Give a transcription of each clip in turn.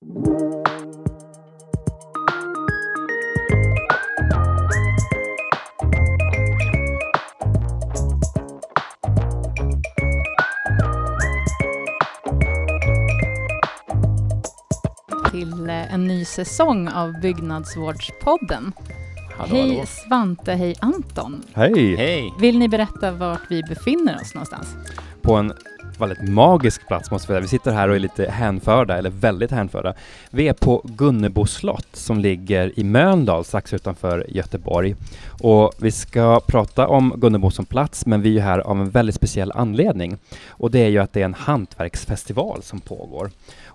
till eh, en ny säsong av Byggnadsvårdspodden. Hallå, hej hallå. Svante, hej Anton. Hej! Hej! Vill ni berätta vart vi befinner oss någonstans? På en väldigt magisk plats måste vi säga. Vi sitter här och är lite hänförda, eller väldigt hänförda. Vi är på Gunnebo slott som ligger i Mölndal strax utanför Göteborg. Och vi ska prata om Gunnebo som plats, men vi är här av en väldigt speciell anledning. Och det är ju att det är en hantverksfestival som pågår.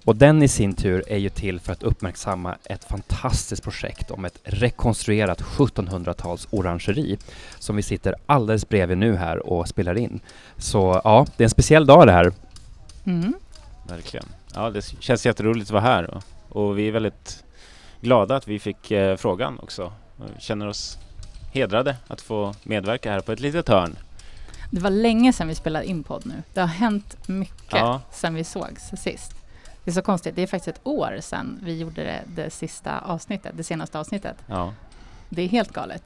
Och den i sin tur är ju till för att uppmärksamma ett fantastiskt projekt om ett rekonstruerat 1700-tals orangeri som vi sitter alldeles bredvid nu här och spelar in. Så ja, det är en speciell dag det här. Mm. Verkligen. Ja, det känns jätteroligt att vara här och, och vi är väldigt glada att vi fick eh, frågan också. Och känner oss hedrade att få medverka här på ett litet hörn. Det var länge sedan vi spelade in podd nu. Det har hänt mycket Ja. sedan vi sågs sist. Det är så konstigt. Det är faktiskt ett år sedan vi gjorde det, det sista avsnittet, det senaste avsnittet. Ja, Det är helt galet.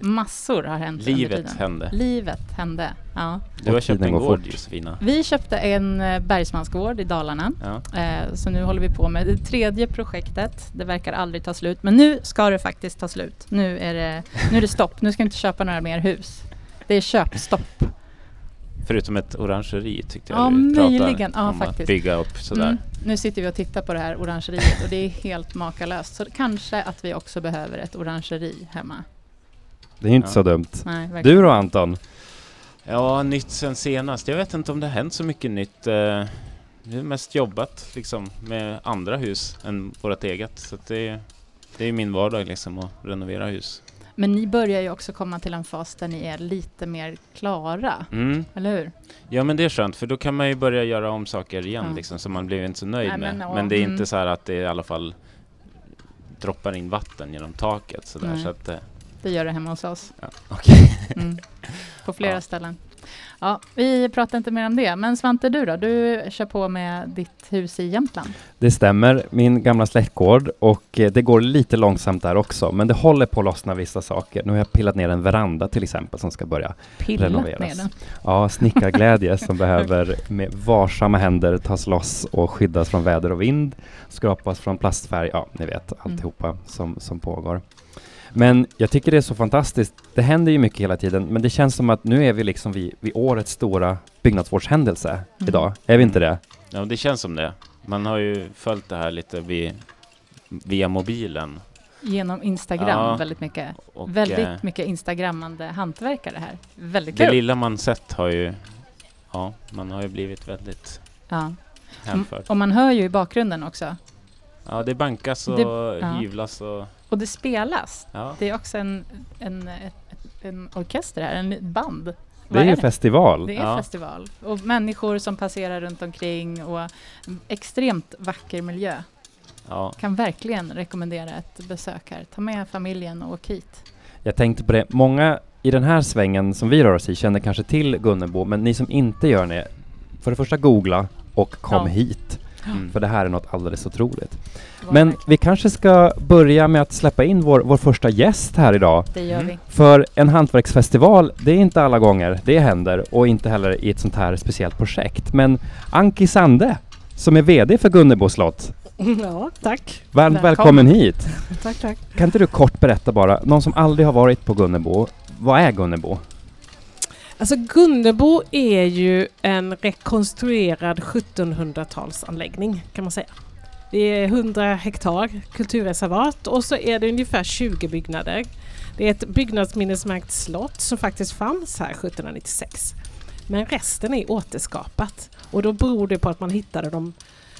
Massor har hänt under livet tiden. hände. Livet hände. Ja. Du har köpt en går gård fort. Josefina. Vi köpte en eh, bergsmansgård i Dalarna. Ja. Eh, Så nu håller vi på med det tredje projektet. Det verkar aldrig ta slut. Men nu ska det faktiskt ta slut. Nu är det, nu är det stopp. Nu ska vi inte köpa några mer hus. Det är köpstopp. Förutom ett orangeri tyckte jag Ja, du möjligen. Ja, om att faktiskt. bygga upp sådär. Mm. Nu sitter vi och tittar på det här orangeriet och det är helt makalöst. Så kanske att vi också behöver ett orangeri hemma. Det är inte Ja. så dumt. Nej. Du då Anton? Ja, nytt sen senast. Jag vet inte om det har hänt så mycket nytt. eh, Vi har mest jobbat liksom med andra hus än vårt eget. Så att det, det är min vardag liksom att renovera hus. Men ni börjar ju också komma till en fas där ni är lite mer klara, Mm. eller hur? Ja men det är skönt för då kan man ju börja göra om saker igen Ja. liksom, som man blir inte så nöjd Nej, med. men, Men, det är mm. inte så här att det i alla fall droppar in vatten genom taket sådär. Nej. Så att, eh, Det gör det hemma hos oss. ja, okej. Mm. På flera Ja. ställen. Ja, vi pratar inte mer om det. Men Svante, du då? Du kör på med ditt hus i Jämtland. Det stämmer, min gamla släktgård och eh, det går lite långsamt där också, men det håller på att lossna vissa saker. Nu har jag pillat ner en veranda till exempel som ska börja Pillat Renoveras. ner den. Ja, snickarglädje som behöver med varsamma händer tas loss och skyddas från väder och vind, skrapas från plastfärg, ja, ni vet alltihopa som, som pågår. Men jag tycker det är så fantastiskt. Det händer ju mycket hela tiden, men det känns som att nu är vi liksom vid, vid årets stora byggnadsvårdshändelse Mm. idag. Är vi inte det? Ja det känns som det. Man har ju följt det här lite vid, via mobilen. Genom Instagram Ja. väldigt mycket. Och, väldigt eh, mycket Instagrammande hantverkare här. Väldigt Det kul. lilla man sett har ju, ja man har ju blivit väldigt Ja. Mm. hänförd. Och man hör ju i bakgrunden också. Ja det bankas och Det- ja. hyvlas och Och det spelas. ja. Det är också en, en, en orkester här, en band. Det är ju det? festival. Det är Ja. festival. Och människor som passerar runt omkring och extremt vacker miljö. ja. Kan verkligen rekommendera ett besök här. Ta med familjen och åk hit. Jag tänkte på det, många i den här svängen som vi rör oss i känner kanske till Gunnebo, men ni som inte gör det, för det första googla och kom Ja. hit, Mm. för det här är något alldeles otroligt. Men verkligen- vi kanske ska börja med att släppa in vår, vår första gäst här idag. Det gör Mm. vi. För en hantverksfestival, det är inte alla gånger det händer och inte heller i ett sånt här speciellt projekt. Men Anki Sande, som är VD för Gunnebo slott, Ja, tack. varmt Välkommen. välkommen hit. Tack, tack. Kan inte du kort berätta bara, någon som aldrig har varit på Gunnebo, vad är Gunnebo? Alltså Gunnebo är ju en rekonstruerad 1700-talsanläggning kan man säga. Det är 100 hektar kulturreservat och så är det ungefär 20 byggnader. Det är ett byggnadsminnesmärkt slott som faktiskt fanns här 1796. Men resten är återskapat och då beror det på att man hittade de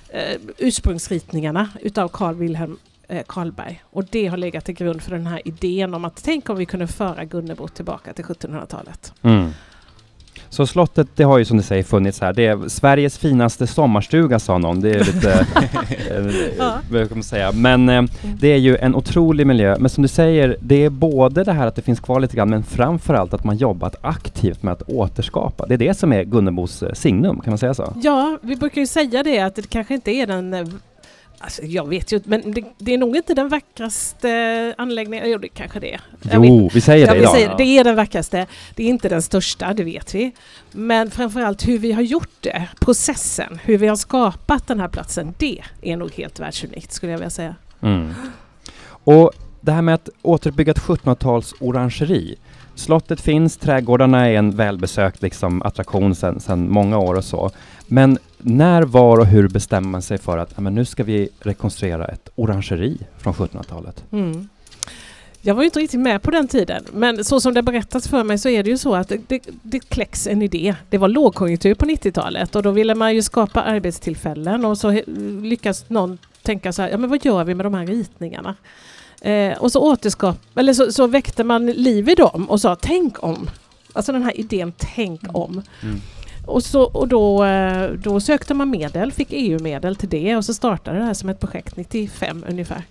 eh, ursprungsritningarna utav Carl Wilhelm eh, Karlberg. Och det har legat till grund för den här idén om att tänk om vi kunde föra Gunnebo tillbaka till 1700-talet. Mm. Så slottet, det har ju som du säger funnits här. Det är Sveriges finaste sommarstuga sa någon. Det är lite, eh, Ja. vad man säga. Men eh, det är ju en otrolig miljö. Men som du säger, det är både det här att det finns kvar lite grann, men framförallt att man jobbat aktivt med att återskapa. Det är det som är Gunnebos eh, signum, kan man säga så? Ja, vi brukar ju säga det att det kanske inte är den eh, Alltså, jag vet ju men det, det är nog inte den vackraste anläggningen. Jo, det kanske det är. Jo, vi säger Ja, det vi idag. säger, det är den vackraste. Det är inte den största, det vet vi. Men framförallt hur vi har gjort det, processen, hur vi har skapat den här platsen, det är nog helt världsunikt skulle jag vilja säga. Mm. Och det här med att återuppbygga ett 1700-tals orangeri. Slottet finns, trädgårdarna är en välbesökt liksom, attraktion sedan många år och så. Men när, var och hur bestämmer man sig för att men nu ska vi rekonstruera ett orangeri från 1700-talet? Mm. Jag var ju inte riktigt med på den tiden, men så som det berättas för mig så är det ju så att det, det, det kläcks en idé. Det var lågkonjunktur på 90-talet och då ville man ju skapa arbetstillfällen och så lyckas någon tänka så här, ja men vad gör vi med de här ritningarna? Eh, och så återskap, eller så, så väckte man liv i dem och sa tänk om. Alltså den här idén tänk om. Mm. Och, så, och då, eh, då sökte man medel, fick EU-medel till det och så startade det här som ett projekt 95 ungefär.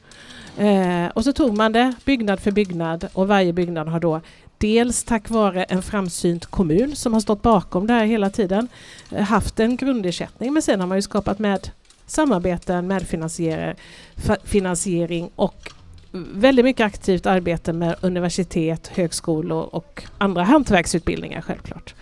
Eh, och så tog man det byggnad för byggnad och varje byggnad har då dels tack vare en framsynt kommun som har stått bakom det här hela tiden eh, haft en grundersättning men sen har man ju skapat med samarbeten, medfinansiering finansiering och väldigt mycket aktivt arbete med universitet, högskolor och andra hantverksutbildningar självklart.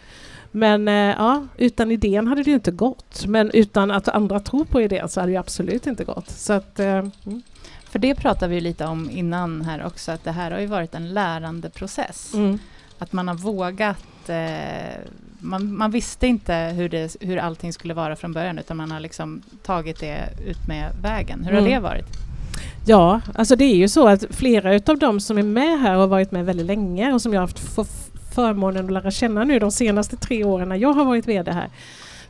Men eh, ja, utan idén hade det ju inte gått. Men utan att andra tror på idén så hade det absolut inte gått. Så att, eh, mm. För det pratade vi lite om innan här också, att det här har ju varit en lärandeprocess. Mm. Att man har vågat, eh, man, man visste inte hur, det, hur allting skulle vara från början utan man har liksom tagit det ut med vägen. Hur har Mm. det varit? Ja, alltså det är ju så att flera utav de som är med här har varit med väldigt länge och som jag har haft förmånen att lära känna nu de senaste tre åren när jag har varit VD här.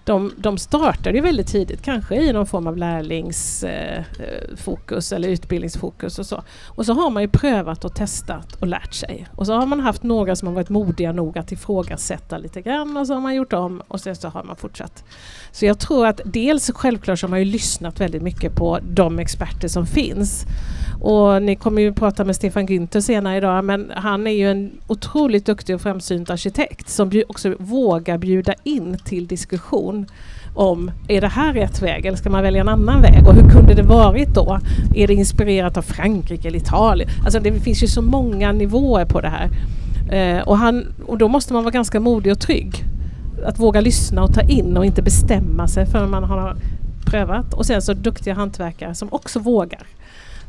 De, de startade ju väldigt tidigt, kanske i någon form av lärlingsfokus eh, eh, eller utbildningsfokus och så. Och så har man ju prövat och testat och lärt sig. Och så har man haft några som har varit modiga nog att ifrågasätta lite grann och så har man gjort om och sen så har man fortsatt. Så jag tror att dels självklart så har man ju lyssnat väldigt mycket på de experter som finns. Och ni kommer ju prata med Stefan Günther senare idag men han är ju en otroligt duktig och framsynt arkitekt som också vågar bjuda in till diskussion om är det här rätt väg eller ska man välja en annan väg och hur kunde det varit då? Är det inspirerat av Frankrike eller Italien? Alltså det finns ju så många nivåer på det här. Eh, och, han, och då måste man vara ganska modig och trygg. Att våga lyssna och ta in och inte bestämma sig förrän man har prövat. Och sen så duktiga hantverkare som också vågar.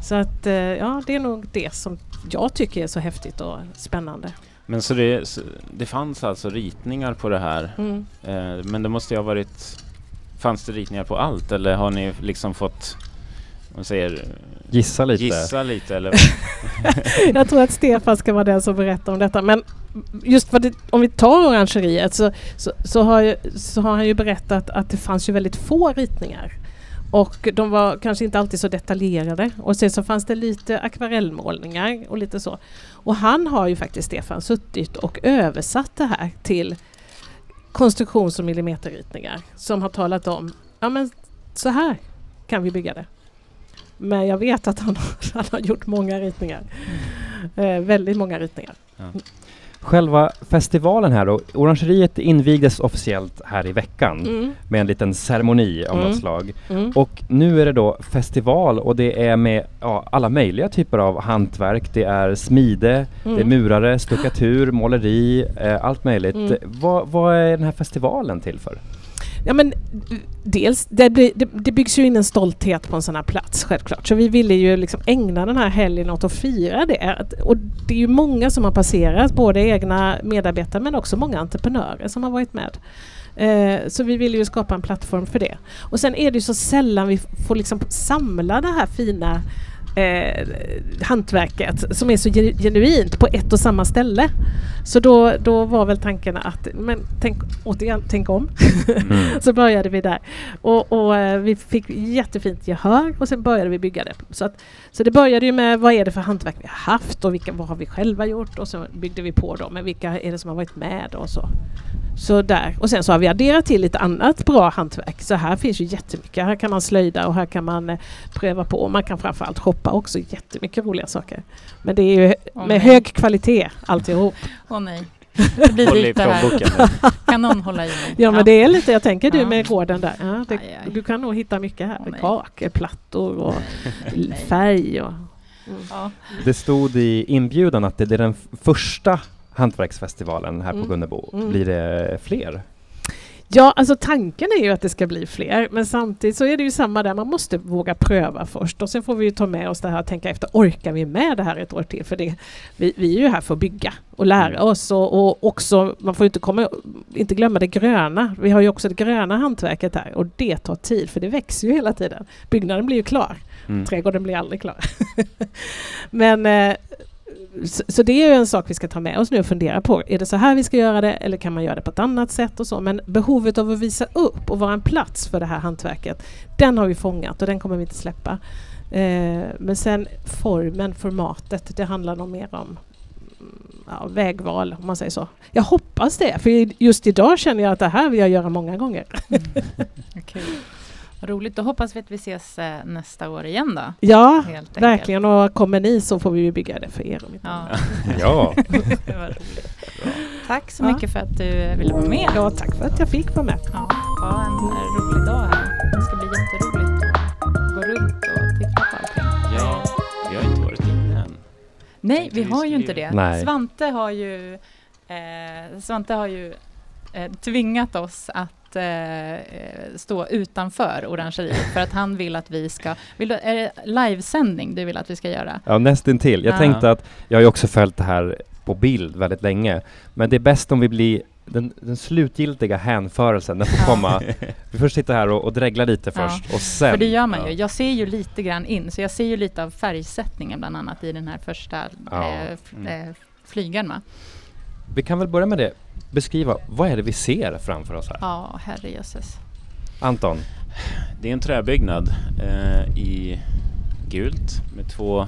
Så att eh, ja, det är nog det som jag tycker är så häftigt och spännande. Men så det, så det fanns alltså ritningar på det här. Mm. Eh, men det måste ju ha varit... Fanns det ritningar på allt eller har ni liksom fått... Man säger... Gissa lite. Gissa lite eller? Jag tror att Stefan ska vara den som berättar om detta. Men just vad det, om vi tar orangeriet så, så, så, har ju, så har han ju berättat att det fanns ju väldigt få ritningar. Och de var kanske inte alltid så detaljerade. Och sen så fanns det lite akvarellmålningar och lite så. Och han har ju faktiskt, Stefan, suttit och översatt det här till konstruktions och millimeterritningar som har talat om, ja men så här kan vi bygga det. Men jag vet att han, han har gjort många ritningar. Eh, väldigt många ritningar. Själva festivalen här då, orangeriet invigdes officiellt här i veckan Mm. med en liten ceremoni av Mm. något slag. Mm. Och nu är det då festival och det är med ja, alla möjliga typer av hantverk. Det är smide, det är Mm. murare, stuckatur, måleri, eh, allt möjligt. Mm. Vad, vad är den här festivalen till för? Ja men dels, det, blir, det, det byggs ju in en stolthet på en sån här plats självklart. Så vi ville ju liksom ägna den här helgen åt att fira det. Och det är ju många som har passerat, både egna medarbetare men också många entreprenörer som har varit med. Eh, så vi ville ju skapa en plattform för det. Och sen är det ju så sällan vi får liksom samla det här fina eh, hantverket som är så genu- genuint på ett och samma ställe. Så då, då var väl tanken att, men tänk, återigen, tänk om. Mm. så började vi där. Och, och eh, vi fick jättefint gehör och sen började vi bygga det. Så, att, så det började ju med vad är det för hantverk vi har haft och vilka, vad har vi själva gjort och så byggde vi på dem med vilka är det som har varit med och så. Så där. Och sen så har vi adderat till lite annat bra hantverk. Så här finns ju jättemycket. Här kan man slöjda och här kan man eh, pröva på. Man kan framförallt shoppa också. Jättemycket roliga saker. Men det är ju Åh, med nej. hög kvalitet alltihop. Åh nej. Det blir dyrt det här. Kan någon hålla i mig? Ja, men det är lite, jag tänker du Ja. med gården där. Ja, det, Aj, aj. Du kan nog hitta mycket här. Åh, nej. Kakelplattor och färg och... Ja. Det stod i inbjudan att det är den första hantverksfestivalen här på Mm. Gunnebo. Mm. Blir det fler? Ja, alltså tanken är ju att det ska bli fler, men samtidigt så är det ju samma där, man måste våga pröva först och sen får vi ju ta med oss det här och tänka efter, orkar vi med det här ett år till? För det, vi, vi är ju här för att bygga och lära oss och, och också, man får inte, komma, inte glömma det gröna. Vi har ju också det gröna hantverket här och det tar tid för det växer ju hela tiden. Byggnaden blir ju klar, Mm. trädgården blir aldrig klar. men eh, så, så det är ju en sak vi ska ta med oss nu och fundera på. Är det så här vi ska göra det eller kan man göra det på ett annat sätt och så. Men behovet av att visa upp och vara en plats för det här hantverket, den har vi fångat och den kommer vi inte släppa. Eh, men sen formen, formatet, det handlar nog mer om mm, ja, vägval om man säger så. Jag hoppas det, för just idag känner jag att det här vill jag göra många gånger. Mm. okay roligt. Då hoppas vi att vi ses eh, nästa år igen då. Ja, verkligen. Och kommer ni så får vi ju bygga det för er. Om inte Ja. Ja, det var roligt. Tack så Ja. mycket för att du ville vara med. ja, tack för att jag fick vara med. Ja, ha en eh, rolig dag här. Det ska bli jätteroligt att gå runt och titta på allting. Ja, vi har inte varit inne än. Nej, vi har ju inte det. Nej. Svante har ju, eh, Svante har ju eh, tvingat oss att eh, eh, stå utanför orangeriet för att han vill att vi ska... Vill du, är det livesändning du vill att vi ska göra? ja nästintill. Jag Ja. tänkte att jag har ju också följt det här på bild väldigt länge. Men det är bäst om vi blir den, den slutgiltiga hänförelsen, den får Ja. komma. Vi först sitta här och, och dregla lite Ja. först och sen... För det gör man ja. ju. Jag ser ju lite grann in, så jag ser ju lite av färgsättningen bland annat i den här första Ja. eh, Mm. eh, flygeln. Va? Vi kan väl börja med det. Beskriva, vad är det vi ser framför oss här? Ja, herrejösses. Anton? Det är en träbyggnad eh, i gult med två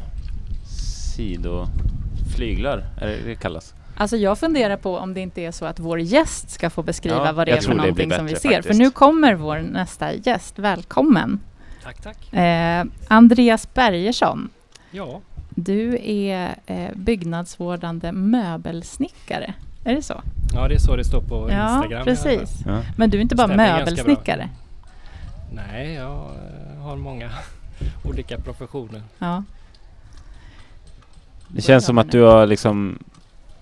sidoflyglar, är det det kallas? Alltså jag funderar på om det inte är så att vår gäst ska få beskriva Ja, vad det är för någonting som vi ser. För faktiskt. nu kommer vår nästa gäst. Välkommen! Tack, tack. Eh, Andreas Bergersson. Ja, Du är eh, byggnadsvårdande möbelsnickare. Är det så? ja, det är så det står på Ja, Instagram. precis. Ja. Men du är inte bara Stämmer möbelsnickare? Nej, jag eh, har många olika professioner. Ja. Det känns som att du har liksom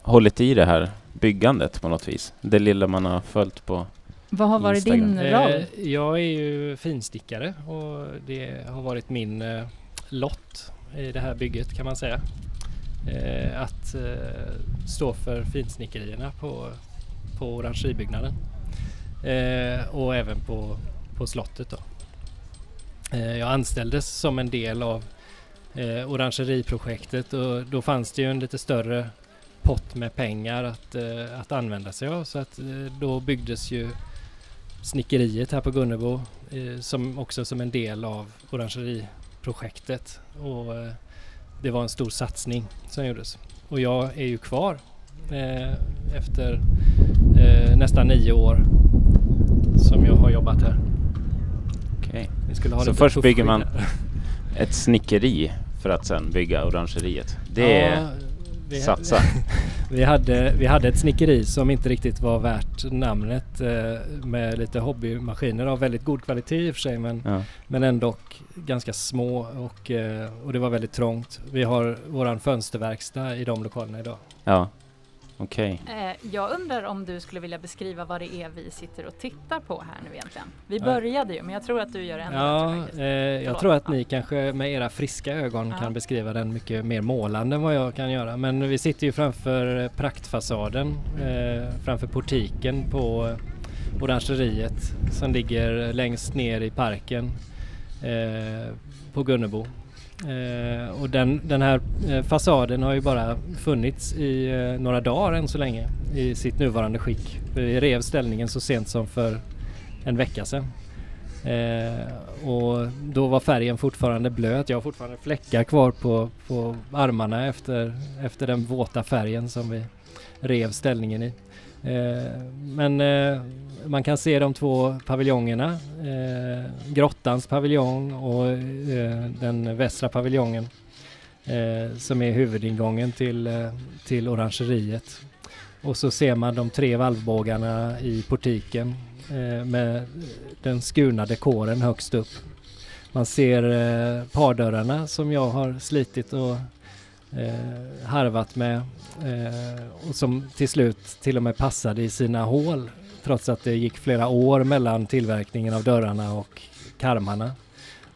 hållit i det här byggandet på något vis. Det lilla man har följt på. Vad har varit Instagram. din roll? Eh, jag är ju finstickare och det har varit min eh, lott i det här bygget kan man säga. Eh, att eh, stå för finsnickerierna på, på orangeribyggnaden. Eh, och även på, på slottet då. Eh, jag anställdes som en del av eh, orangeriprojektet och då fanns det ju en lite större pott med pengar att, eh, att använda sig av så att eh, då byggdes ju snickeriet här på Gunnebo eh, som också som en del av orangeriprojektet. Och, eh, det var en stor satsning som gjordes. Och jag är ju kvar eh, efter eh, nästan nio år som jag har jobbat här. Okej. Ha Så först bygger man. Ett snickeri för att sen bygga orangeriet. Det är Ja, vi- satsa. Vi hade, vi hade ett snickeri som inte riktigt var värt namnet eh, med lite hobbymaskiner av väldigt god kvalitet i och för sig men, Ja. men ändå ganska små och, eh, och det var väldigt trångt. Vi har våran fönsterverkstad i de lokalerna idag. ja. Okej. Eh, jag undrar om du skulle vilja beskriva vad det är vi sitter och tittar på här nu egentligen. Vi Ja. började ju, men jag tror att du gör det ännu Ja, bättre eh, jag tror att ni kanske med era friska ögon Ja. kan beskriva den mycket mer målande än vad jag kan göra. Men vi sitter ju framför praktfasaden, eh, framför portiken på orangeriet som ligger längst ner i parken eh, på Gunnebo. Eh, och den, den här eh, fasaden har ju bara funnits i eh, några dagar än så länge i sitt nuvarande skick. Vi rev ställningen så sent som för en vecka sedan. Eh, och då var färgen fortfarande blöt. Jag har fortfarande fläckar kvar på, på armarna efter, efter den våta färgen som vi rev ställningen i. Eh, men eh, man kan se de två paviljongerna. Eh, grottans paviljong och eh, den västra paviljongen. Eh, som är huvudingången till, eh, till orangeriet. Och så ser man de tre valvbågarna i portiken Eh, med den skurna dekoren högst upp. Man ser eh, pardörrarna som jag har slitit och eh, harvat med eh, och som till slut till och med passade i sina hål trots att det gick flera år mellan tillverkningen av dörrarna och karmarna.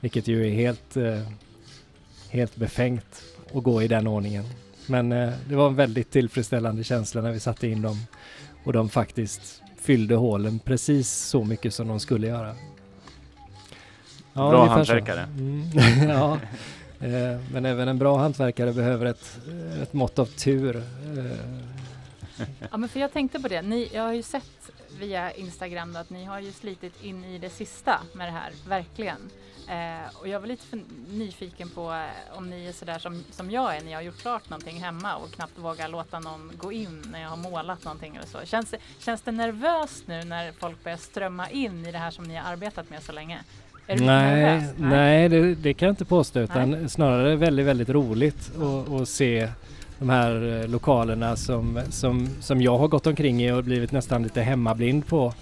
Vilket ju är helt, eh, helt befängt att gå i den ordningen. Men eh, det var en väldigt tillfredsställande känsla när vi satte in dem och de faktiskt fyllde hålen precis så mycket som de skulle göra. Bra ungefär så. hantverkare. Mm, ja, eh, men även en bra hantverkare behöver ett, ett mått av tur. Eh, Ja, men för jag tänkte på det. Ni, jag har ju sett via Instagram då att ni har ju slitit in i det sista med det här, verkligen. Eh, och jag var lite nyfiken på eh, om ni är sådär som, som jag är när jag har gjort klart någonting hemma och knappt vågar låta någon gå in när jag har målat någonting eller så. Känns, det- känns det nervöst nu när folk börjar strömma in i det här som ni har arbetat med så länge? Är du nej, nervös? nej det, det kan jag inte påstå utan snarare väldigt, väldigt roligt att- att se de här eh, lokalerna som, som, som jag har gått omkring i och blivit nästan lite hemmablind på.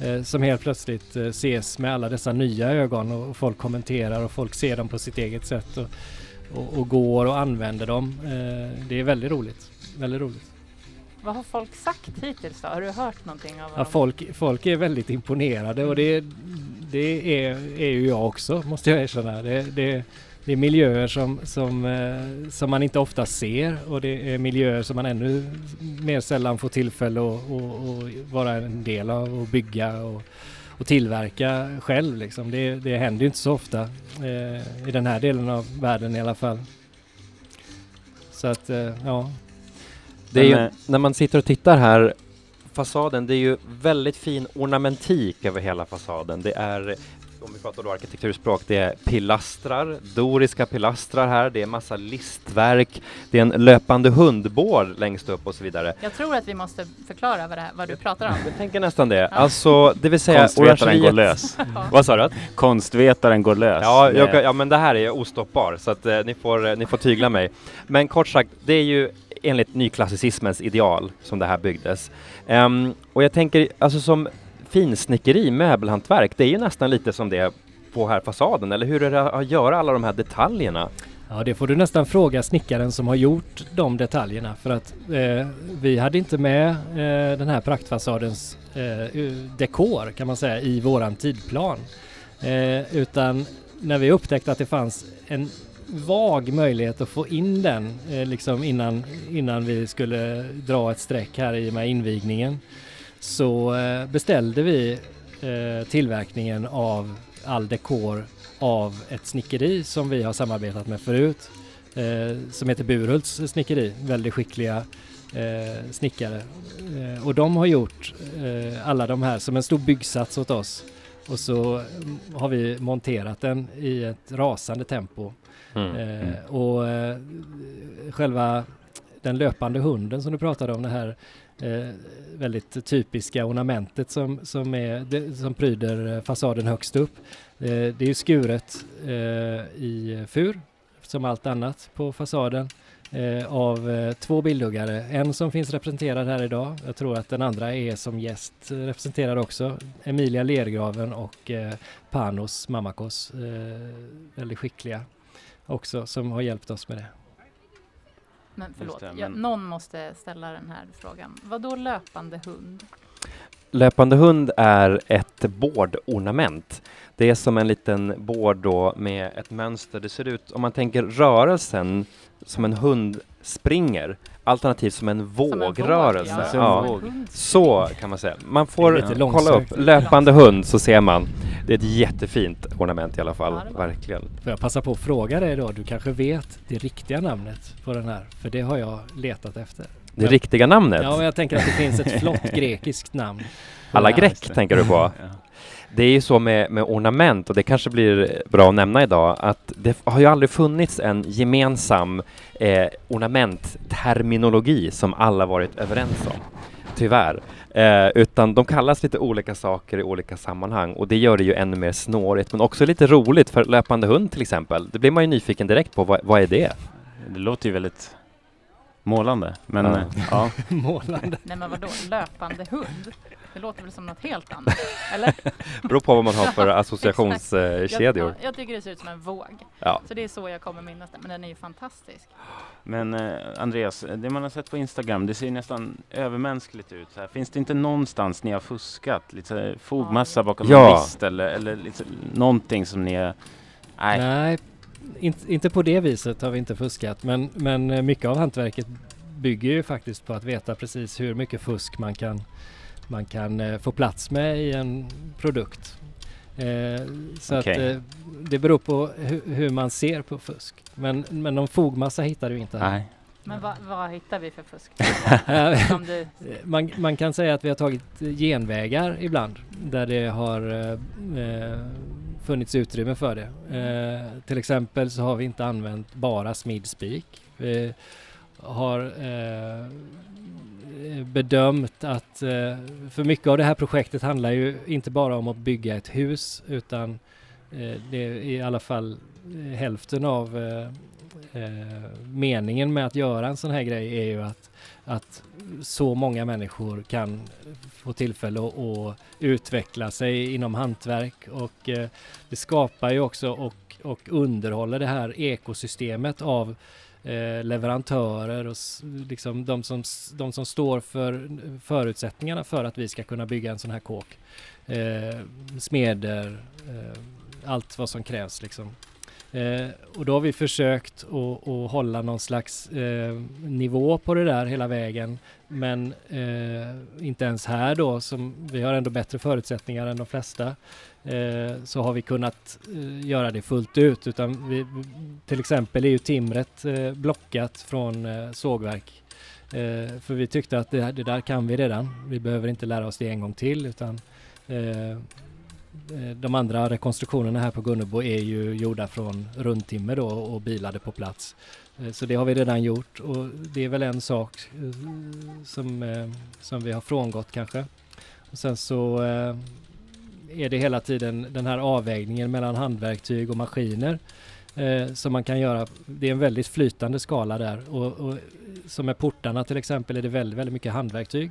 Eh, som helt plötsligt eh, ses med alla dessa nya ögon och, folk kommenterar och folk ser dem på sitt eget sätt och, och, och går och använder dem. Eh, det är väldigt roligt. Väldigt roligt. Vad har folk sagt hittills då? Har du hört någonting av Ja, folk, folk är väldigt imponerade och det, det är, är ju jag också måste jag erkänna. Det, det, det är miljöer som, som, eh, som man inte ofta ser och det är miljöer som man ännu mer sällan får tillfälle att, att, vara en del av och bygga och, och tillverka själv. Liksom. Det, det händer ju inte så ofta eh, i den här delen av världen i alla fall. Så att, eh, ja. Det är ju, när man sitter och tittar här, fasaden, det är ju väldigt fin ornamentik över hela fasaden. Det är, om vi pratar då arkitekturspråk, det är pilastrar, doriska pilastrar här, det är massa listverk, det är en löpande hundbård längst upp och så vidare. Jag tror att vi måste förklara vad, det här, vad du pratar om. Jag tänker nästan det. Alltså, det vill säga Konstvetaren går lös. Vad sa du? Konstvetaren går lös. Ja, Det- jag, ja, men det här är ostoppbar, så att eh, ni, får, eh, ni får tygla mig. Men kort sagt, det är ju enligt nyklassicismens ideal som det här byggdes. Ehm, och jag tänker, alltså som finsnickeri, möbelhantverk, det är ju nästan lite som det på här fasaden, eller hur är det att göra alla de här detaljerna? Ja, det får du nästan fråga snickaren som har gjort de detaljerna för att eh, vi hade inte med eh, den här praktfasadens eh, dekor kan man säga i våran tidplan. Eh, utan när vi upptäckte att det fanns en vag möjlighet att få in den eh, liksom innan, innan vi skulle dra ett streck här i och med invigningen så eh, beställde vi eh, tillverkningen av all dekor av ett snickeri som vi har samarbetat med förut eh, som heter Burhults snickeri, väldigt skickliga eh, snickare. Eh, och de har gjort eh, alla de här som en stor byggsats åt oss och så mm, har vi monterat den i ett rasande tempo. Mm. Eh, och själva den löpande hunden som du pratade om, det här eh, väldigt typiska ornamentet som, som, är, det, som pryder eh, fasaden högst upp. Eh, det är skuret eh, i fur, som allt annat på fasaden, eh, av eh, två bildhuggare. En som finns representerad här idag, jag tror att den andra är som gäst eh, representerad också, Emilia Lergraven och eh, Panos Mamakos, eh, väldigt skickliga också, som har hjälpt oss med det. Men förlåt, det, ja, men- någon måste ställa den här frågan. Vad då löpande hund? Löpande hund är ett bårdornament. Det är som en liten bård då med ett mönster. Det ser ut, om man tänker rörelsen, som en hund springer, alternativt som en Som en våg, vågrörelse. ja. Ja. Så kan man säga. Man får kolla upp löpande hund så ser man. Det är ett jättefint ornament i alla fall, Ja, verkligen. Får jag passa på att fråga dig då, du kanske vet det riktiga namnet på den här? För det har jag letat efter. Det riktiga namnet, Ja, men jag tänker att det finns ett flott grekiskt namn. alla gräck tänker du på. Det är ju så med, med ornament och det kanske blir bra att nämna idag att det har ju aldrig funnits en gemensam eh, ornamentterminologi som alla varit överens om. Tyvärr. Eh, utan de kallas lite olika saker i olika sammanhang och det gör det ju ännu mer snårigt men också lite roligt för löpande hund till exempel. Det blir man ju nyfiken direkt på. Vad, vad är det? Det låter ju väldigt målande. Men Ja. ja. Målande. Nej men vadå, löpande hund? Det låter väl som något helt annat? Eller? Beror på vad man har för associationskedjor. Jag, ja, jag tycker det ser ut som en våg. Ja. Så det är så jag kommer minnas det. Men den är ju fantastisk. Men eh, Andreas, det man har sett på Instagram, det ser nästan övermänskligt ut. Så här. Finns det inte någonstans ni har fuskat? Lite fogmassa bakom Ja. en list eller, eller lite, någonting som ni är... Nej. Nej, inte, inte på det viset har vi inte fuskat. Men, men eh, mycket av hantverket bygger ju faktiskt på att veta precis hur mycket fusk man kan, man kan eh, få plats med i en produkt. Eh, så Okej. att eh, det beror på hu- hur man ser på fusk. Men, men någon fogmassa hittar du inte här. Nej. Men vad, vad hittar vi för fusk? Eh, du, Man, man kan säga att vi har tagit genvägar ibland där det har eh, eh, funnits utrymme för det. Eh, till exempel så har vi inte använt bara smidspik. Vi har eh, Eh, bedömt att eh, för mycket av det här projektet handlar ju inte bara om att bygga ett hus utan eh, det är i alla fall hälften av meningen med att göra en sån här grej är ju att, att så många människor kan få tillfälle att, att utveckla sig inom hantverk. Och det skapar ju också och, och underhåller det här ekosystemet av eh, leverantörer och liksom de som, de som står för förutsättningarna för att vi ska kunna bygga en sån här kåk. Eh, smeder, eh, allt vad som krävs liksom. Eh, och då har vi försökt att, att hålla någon slags eh, nivå på det där hela vägen. Men eh, inte ens här då, som vi har ändå bättre förutsättningar än de flesta, eh, Eh, så har vi kunnat eh, göra det fullt ut. Utan vi, till exempel är ju timret eh, blockat från sågverk. För vi tyckte att det, här- det där kan vi redan. Vi behöver inte lära oss det en gång till utan de andra rekonstruktionerna här på Gunnebo är ju gjorda från rundtimmer då och bilade på plats. Så det har vi redan gjort och det är väl en sak som, som vi har frångått kanske. Och sen så är det hela tiden den här avvägningen mellan handverktyg och maskiner eh, som man kan göra. Det är en väldigt flytande skala där och, och som med portarna till exempel är det väldigt, väldigt mycket handverktyg.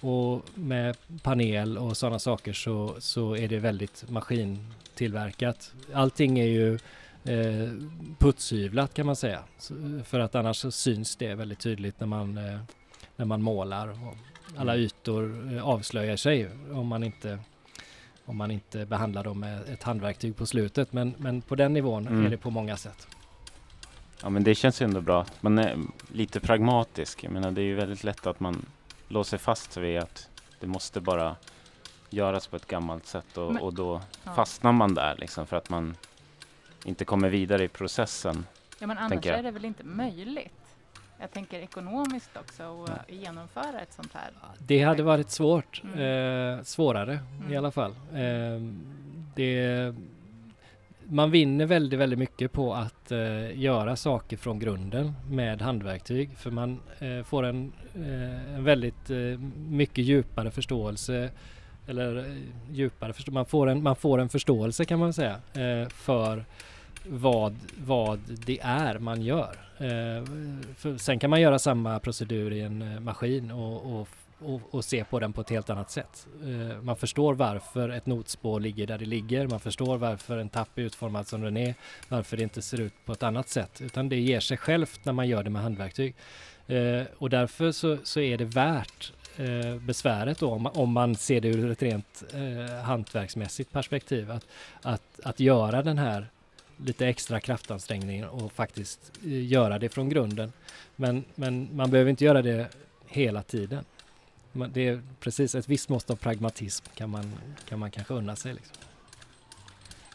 Och med panel och sådana saker så, så är det väldigt maskintillverkat. Allting är ju eh, putshyvlat kan man säga. Så, för att annars så syns det väldigt tydligt när man, eh, när man målar. Och alla ytor eh, avslöjar sig om man inte om man inte behandlar dem med ett handverktyg på slutet. Men, men på den nivån Mm. är det på många sätt. Ja men det känns ju ändå bra. Man är lite pragmatisk. Jag menar det är ju väldigt lätt att man låser fast vid att det måste bara göras på ett gammalt sätt och, Men- och då ja. fastnar man där liksom för att man inte kommer vidare i processen. ja men annars är det väl inte möjligt? Jag tänker ekonomiskt också att genomföra ett sånt här. Det hade varit svårt, Mm. eh, svårare i Mm. alla fall. Eh, det, man vinner väldigt, väldigt mycket på att eh, göra saker från grunden med handverktyg. För man eh, får en, eh, en väldigt eh, mycket djupare förståelse eller eh, djupare förstå- man, får en, man får en förståelse kan man säga eh, för vad, vad det är man gör. Eh, sen kan man göra samma procedur i en eh, maskin och, och, och, och se på den på ett helt annat sätt. Eh, man förstår varför ett notspår ligger där det ligger. Man förstår varför en tapp är utformad som den är. Varför det inte ser ut på ett annat sätt. Utan det ger sig självt när man gör det med handverktyg. Eh, och därför så, så är det värt eh, besväret då, om, man- om man ser det ur ett rent eh, hantverksmässigt perspektiv. Att, att, att göra den här lite extra kraftansträngning och faktiskt eh, göra det från grunden. Men, men man behöver inte göra det hela tiden. Det är precis ett visst mått av pragmatism kan man, kan man kanske unna sig. Liksom.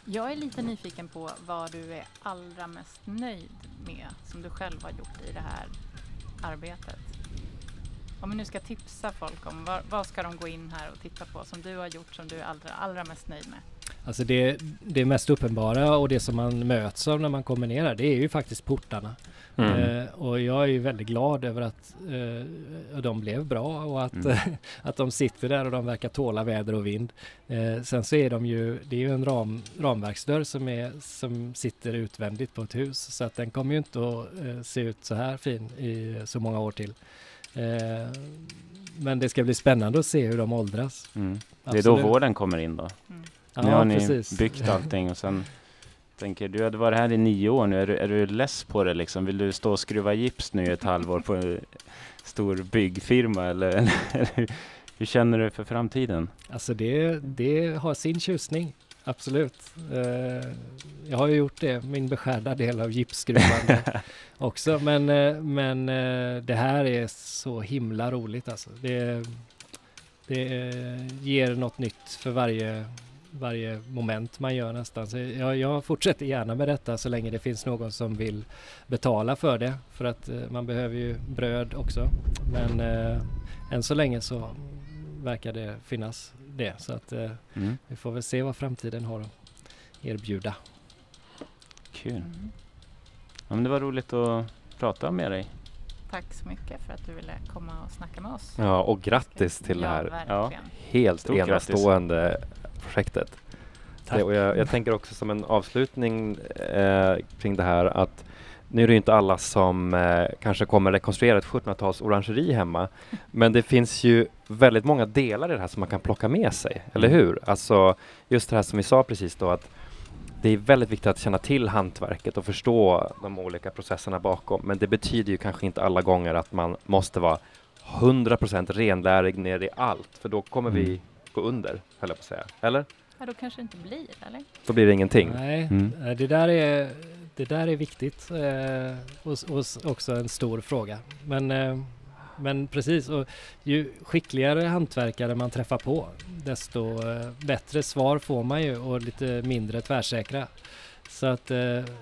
Jag är lite nyfiken på vad du är allra mest nöjd med som du själv har gjort i det här arbetet. Om vi nu ska tipsa folk om vad, vad ska de gå in här och titta på som du har gjort som du är allra, allra mest nöjd med? Alltså det, det mest uppenbara och det som man möts av när man kommer ner här, det är ju faktiskt portarna. Mm. Eh, och jag är ju väldigt glad över att eh, de blev bra och att, Mm. att de sitter där och de verkar tåla väder och vind. Eh, sen så är de ju, det är ju en ram, ramverksdörr som, är, som sitter utvändigt på ett hus så att den kommer ju inte att eh, se ut så här fin i så många år till. Eh, men det ska bli spännande att se hur de åldras. Mm. Det är då vården kommer in då. Mm. nu har ni precis. byggt allting och sen tänker du hade varit här i nio år nu. Är du, är du less på det liksom? Vill du stå och skruva gips nu i ett halvår på en stor byggfirma eller, eller, hur känner du för framtiden? Alltså det, det har sin tjusning, absolut. Eh, jag har ju gjort det, min beskärda del av gipsskruvande också. Men, eh, men eh, det här är så himla roligt alltså. Det, det ger något nytt för varje, varje moment man gör nästan. Så jag, jag fortsätter gärna med detta så länge det finns någon som vill betala för det. För att eh, man behöver ju bröd också. Men eh, än så länge så verkar det finnas det. Så att eh, Mm. vi får väl se vad framtiden har att erbjuda. Kul. Mm. Ja, men det var roligt att prata med dig. Tack så mycket för att du ville komma och snacka med oss. Ja, och grattis till det ja, här Verkligen. helt Stort grattis. enastående projektet. Det, och jag, jag tänker också som en avslutning eh, kring det här att nu är det ju inte alla som eh, kanske kommer rekonstruera ett 1700-tals orangeri hemma, men det finns ju väldigt många delar i det här som man kan plocka med sig, eller Mm. hur? Alltså just det här som vi sa precis då att det är väldigt viktigt att känna till hantverket och förstå de olika processerna bakom, men det betyder ju kanske inte alla gånger att man måste vara 100% renlärig ner i allt, för då kommer vi Mm. Gå under, höll jag på att säga. Eller? Ja, då kanske det inte blir, eller? Då blir det ingenting. Nej, Mm. eh, det, där är, det där är viktigt eh, och, och också en stor fråga. Men, eh, men precis, och ju skickligare hantverkare man träffar på desto eh, bättre svar får man ju och lite mindre tvärsäkra. Så att eh,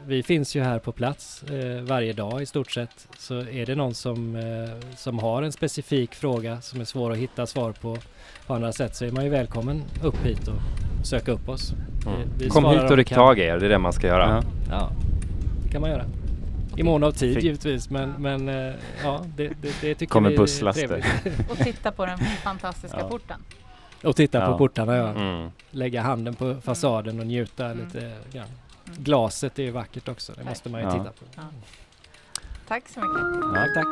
vi finns ju här på plats eh, varje dag i stort sett. Så är det någon som, eh, som har en specifik fråga som är svår att hitta svar på på andra sätt så är man ju välkommen upp hit och söka upp oss. Mm. Vi Kom svarar hit om och vi ryck tag i er, det är det man ska göra. Ja. Ja, det kan man göra. I mån av tid Fick- givetvis, men, men eh, ja, det, det, det tycker Kommer vi är trevligt. Och titta på den fantastiska Ja. porten. Och titta Ja. på portarna, ja. Mm. Lägga handen på fasaden och njuta Mm. lite grann. Glaset är ju vackert också, det Tack. måste man ju Ja. titta på. Ja. Tack så mycket. Tack, tack.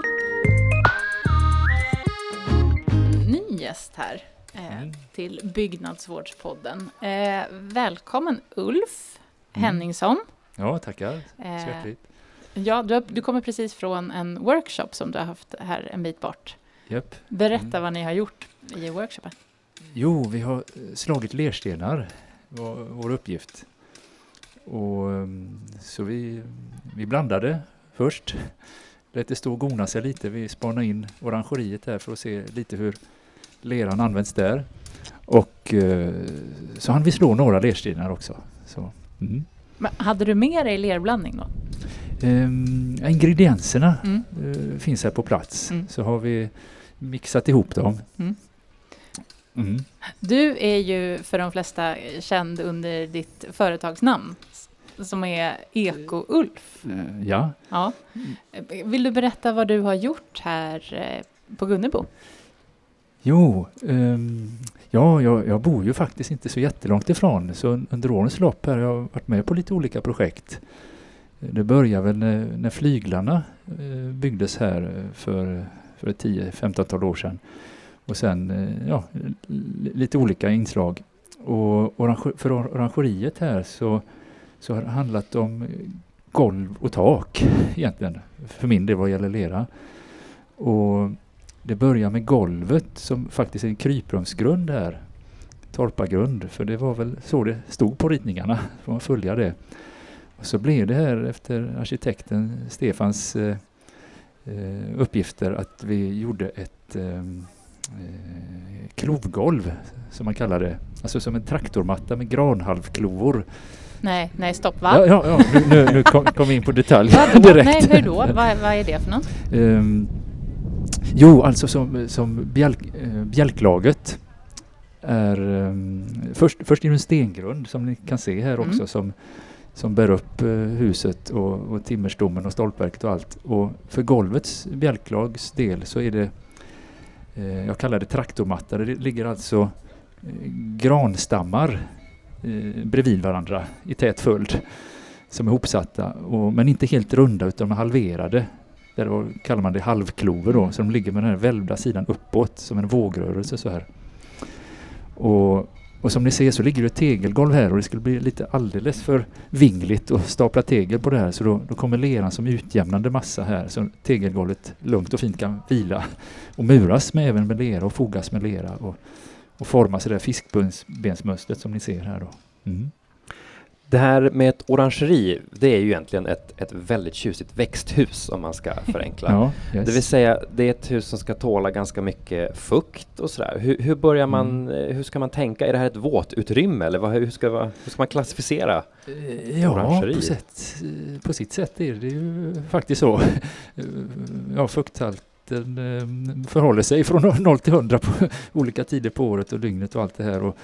Ny gäst här eh, Mm. till Byggnadsvårdspodden. Eh, välkommen Ulf Mm. Henningsson. Ja, tackar. Eh, ja, du, har, du kommer precis från en workshop som du har haft här en bit bort. Japp. Berätta Mm. vad ni har gjort i workshopen. Jo, vi har eh, slagit lerstenar, var vår uppgift. Och, ehm, så vi, vi blandade först. Lät det stå och gona sig lite. Vi spanade in orangeriet där för att se lite hur leran används där. Och eh, så hann vi slå några lerstenar också. Så, mm. Men hade du med dig lerblandning då? Ehm, ingredienserna Mm. eh, finns här på plats. Mm. Så har vi mixat ihop dem. Mm. Mm. Du är ju för de flesta känd under ditt företagsnamn som är Eko-Ulf. Eh, Ja, Ja. Vill du berätta vad du har gjort här eh, på Gunnebo? jo, ehm, ja, jag, jag bor ju faktiskt inte så jättelångt ifrån så un- under årens lopp här har jag varit med på lite olika projekt. Det började väl när, när flyglarna eh, byggdes här för, för ett 10-15 år sedan. Och sen ja, lite olika inslag. Och för or- orangeriet här så, så har det handlat om eh, golv och tak egentligen. För min del vad gäller lera. Och det börjar med golvet som faktiskt är en kryprumsgrund här. Torpargrund, för det var väl så det stod på ritningarna. Får man följa det. Och så blev det här efter arkitekten Stefans eh, eh uppgifter att vi gjorde ett ehm, eh, klovgolv som man kallar det. Alltså som en traktormatta med granhalvklovor. Nej, nej stopp va? Ja, ja, ja, nu, nu, nu kom, kom vi in på detalj Vadå? direkt. Nej, hur då? Vad, vad är det för något? Ehm, jo, alltså som, som bjälk, eh, bjälklaget är um, först, först är det en stengrund som ni kan se här också Mm. som, som bär upp eh, huset och, och timmerstommen och stolpverket och allt. Och för golvets bjälklags del så är det eh, jag kallar det traktormatta. Det ligger alltså granstammar eh, bredvid varandra i tät följd som är hopsatta, och, men inte helt runda utan de är halverade. Där då kallar man det halvklover då, så de ligger med den här välvda sidan uppåt som en vågrörelse så här. Och, och som ni ser så ligger det ett tegelgolv här och det skulle bli lite alldeles för vingligt att stapla tegel på det här så då, då kommer leran som utjämnande massa här så tegelgolvet lugnt och fint kan vila och muras med även med lera och fogas med lera och, och formas i det här fiskbensmönstret som ni ser här då. Mm. Det här med ett orangeri, det är ju egentligen ett, ett väldigt tjusigt växthus om man ska förenkla. Ja, yes. Det vill säga, det är ett hus som ska tåla ganska mycket fukt och sådär. Hur, hur börjar man, eh, hur ska man tänka? Är det här ett våtutrymme eller vad, hur, ska, hur ska man klassificera? Eh, Ja, orangeri. på, sätt, eh, på sitt sätt är det ju faktiskt så. Ja, fukthalten eh, förhåller sig från 0 till 100 på olika tider på året och dygnet och allt det här. Och,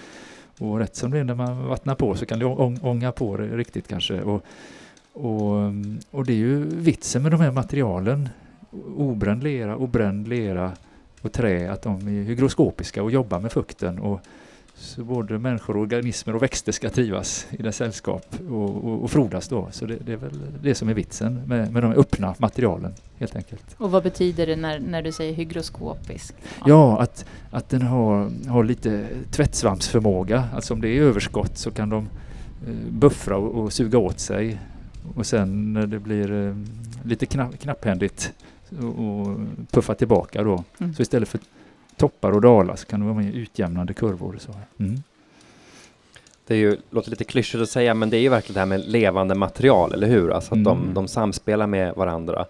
och rätt som det är när man vattnar på så kan det ång- ånga på det riktigt kanske. Och, och, mm, och det är ju vitsen med de här materialen, obränd lera och bränd lera och trä, att de är hygroskopiska och jobbar med fukten. Och, så både människor, organismer och växter ska trivas i det sällskap och, och, och frodas då. Så det, det är väl det som är vitsen med, med de öppna materialen helt enkelt. Och vad betyder det när, när du säger hygroskopisk? Ja, att, att den har, har lite tvättsvampsförmåga. Alltså om det är överskott så kan de eh, buffra och, och suga åt sig. Och sen när det blir eh, lite knapp, knapphändigt och, och puffa tillbaka då. Mm. Så istället för toppar och dalar så kan det vara utjämnande kurvor. Så. Mm. Det är ju, låter lite klyschigt att säga, men det är ju verkligen det här med levande material, eller hur? Alltså att de, Mm. de samspelar med varandra.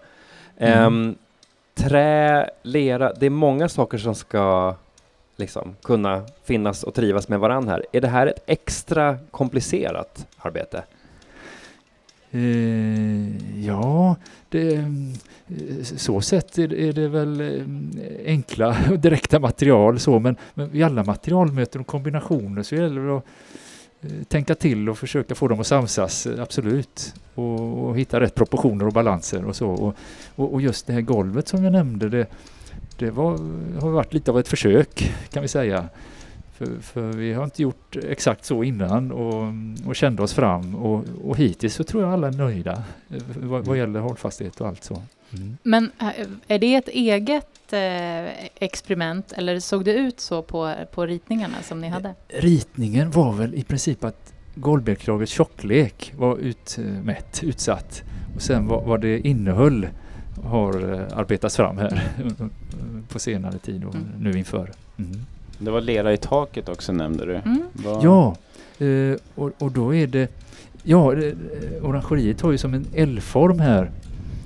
Mm. Ehm, trä, lera, det är många saker som ska liksom kunna finnas och trivas med varandra här. Är det här ett extra komplicerat arbete? Eh, ja, det, eh, så sett är, det- är det väl eh, enkla och direkta material så, men, men i alla materialmöten och kombinationer så gäller det att eh, tänka till och försöka få dem att samsas, absolut. Och, och hitta rätt proportioner och balanser och så. Och, och, och just det här golvet som jag nämnde, det, det var, har varit lite av ett försök kan vi säga. För, för vi har inte gjort exakt så innan och, och kände oss fram och, och hittills så tror jag alla är nöjda eh, vad, vad gäller hållfasthet och allt så. Mm. Men äh, är det ett eget eh, experiment eller såg det ut så på, på ritningarna som ni hade? Ritningen var väl i princip att golvbjälklagets tjocklek var utmätt, utsatt och sen vad, vad det innehöll har eh, arbetats fram här på senare tid och Mm. nu inför. Mm. Det var lera i taket också nämnde du. Mm. Ja, eh, och, och då är det Ja, det- eh, orangeriet har ju som en L-form här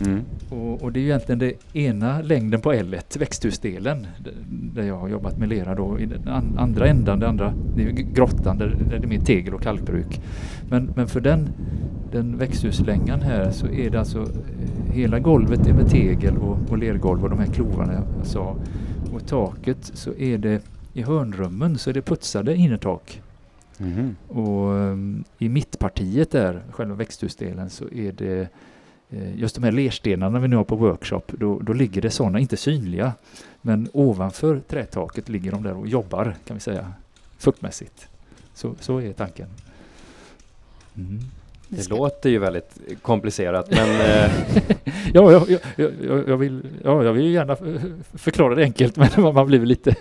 Mm. Och, och det är ju egentligen det ena längden på L, växthusdelen, där jag har jobbat med lera då. I den an, andra ändan, det andra, det är ju grottan där, där det är mer tegel och kalkbruk. Men, men för den, den växthuslängan här så är det alltså eh, hela golvet är med tegel och, och lergolv och de här klovarna jag sa. Och taket så är det i hörnrummen så är det putsade innertak. Mhm. Och um, i mittpartiet där, själva växthusdelen, så är det eh, just de här lerstenarna vi nu har på workshop, då, då ligger det sådana, inte synliga, men ovanför trätaket ligger de där och jobbar, kan vi säga, fuktmässigt. Så, så är tanken. Mm. Det ska- låter ju väldigt komplicerat, men eh, Ja, jag, jag, jag, vill, ja, jag vill ju gärna förklara det enkelt, men man man blir väl lite...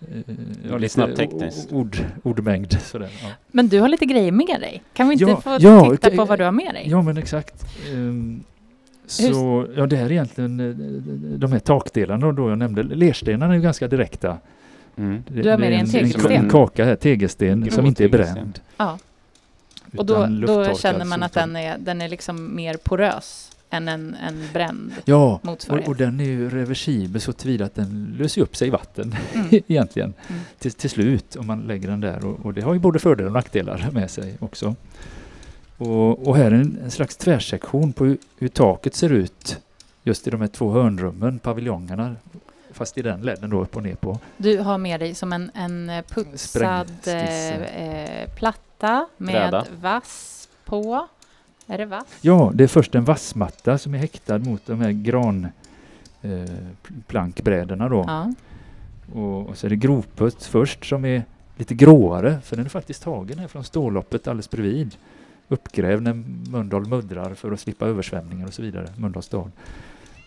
eh, Ja, blir snabbt tekniskt. Ord, ordmängd sådär. Ja. Men du har lite grejer med dig. Kan vi inte Ja, få ja, titta på vad du har med dig? Ja men exakt. Ehm, så ja, det här är egentligen eh, de här takdelarna då jag nämnde. Lerstenarna är ju ganska direkta. Mm. Det- Du har med dig en tegelsten. En kaka här, tegelsten, Grå som inte är bränd. Ja. Och då, då känner man att den är, den är liksom mer porös än en, en bränd Ja, och, motsvarighet. och den är ju reversibel så tillvida att den löser upp sig i vatten Mm. egentligen Mm. till, till slut om man lägger den där och, och det har ju både fördelar och nackdelar med sig också. Och, och här är en, en slags tvärsektion på hur, hur taket ser ut just i de här två hörnrummen, paviljongerna fast i den ledden då upp och ner på. Du har med dig som en, en putsad eh, eh, platta med Bräda. vass på. Är det vass? Ja, det är först en vassmatta som är häktad mot de här gran eh, då. Ja. Och, och så är det grovputs först som är lite gråare för den är faktiskt tagen här från ståloppet alldeles bredvid. Uppgrävd när Mölndal muddrar för att slippa översvämningar och så vidare, Mölndals stad.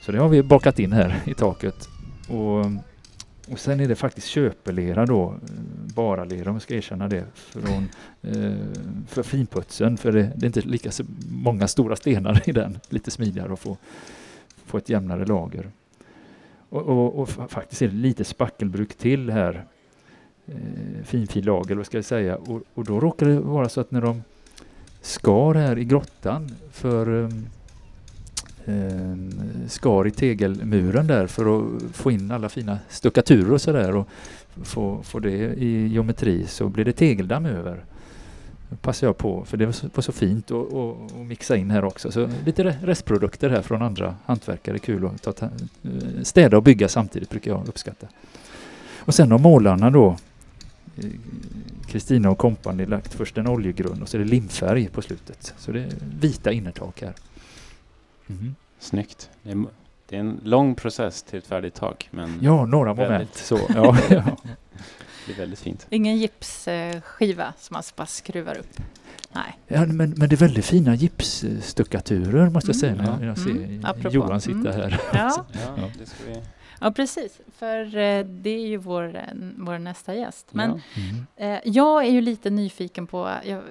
Så det har vi bakat in här i taket. Och, och sen är det faktiskt köpelera då, eh, bara lera om jag ska erkänna det, från, eh, för finputsen. För det, det är inte lika många stora stenar i den, lite smidigare att få, få ett jämnare lager. Och, och, och faktiskt är det lite spackelbruk till här. Eh, finfilager, vad ska jag säga. Och, och då råkar det vara så att när de skar här i grottan för um, Ehm, skar i tegelmuren där för att få in alla fina stuckaturer och sådär och få, få det i geometri så blir det tegeldamm över. Det passar jag på för det var så, var så fint att mixa in här också. Så lite restprodukter här från andra hantverkare. Kul att ta, ta, eh, städa och bygga samtidigt brukar jag uppskatta. Och sen har målarna då eh, Kristina och kompani lagt först en oljegrund och så är det limfärg på slutet. Så det är vita innertak här. Mhm. Snyggt. Det är, det är en lång process till ett färdigt tak, men Ja, några moment. Så, ja, ja. det är väldigt fint. Ingen gipsskiva som man bara skruvar upp. Nej. Ja, men, men det är väldigt fina gipsstuckaturer måste jag säga Mm. när Ja. jag ser Mm. Johan sitta Mm. här. Ja, Ja, Ja. det ska vi... ja precis. För eh, det är ju vår, eh, vår nästa gäst. Men ja. Mm. Eh, jag är ju lite nyfiken på, jag,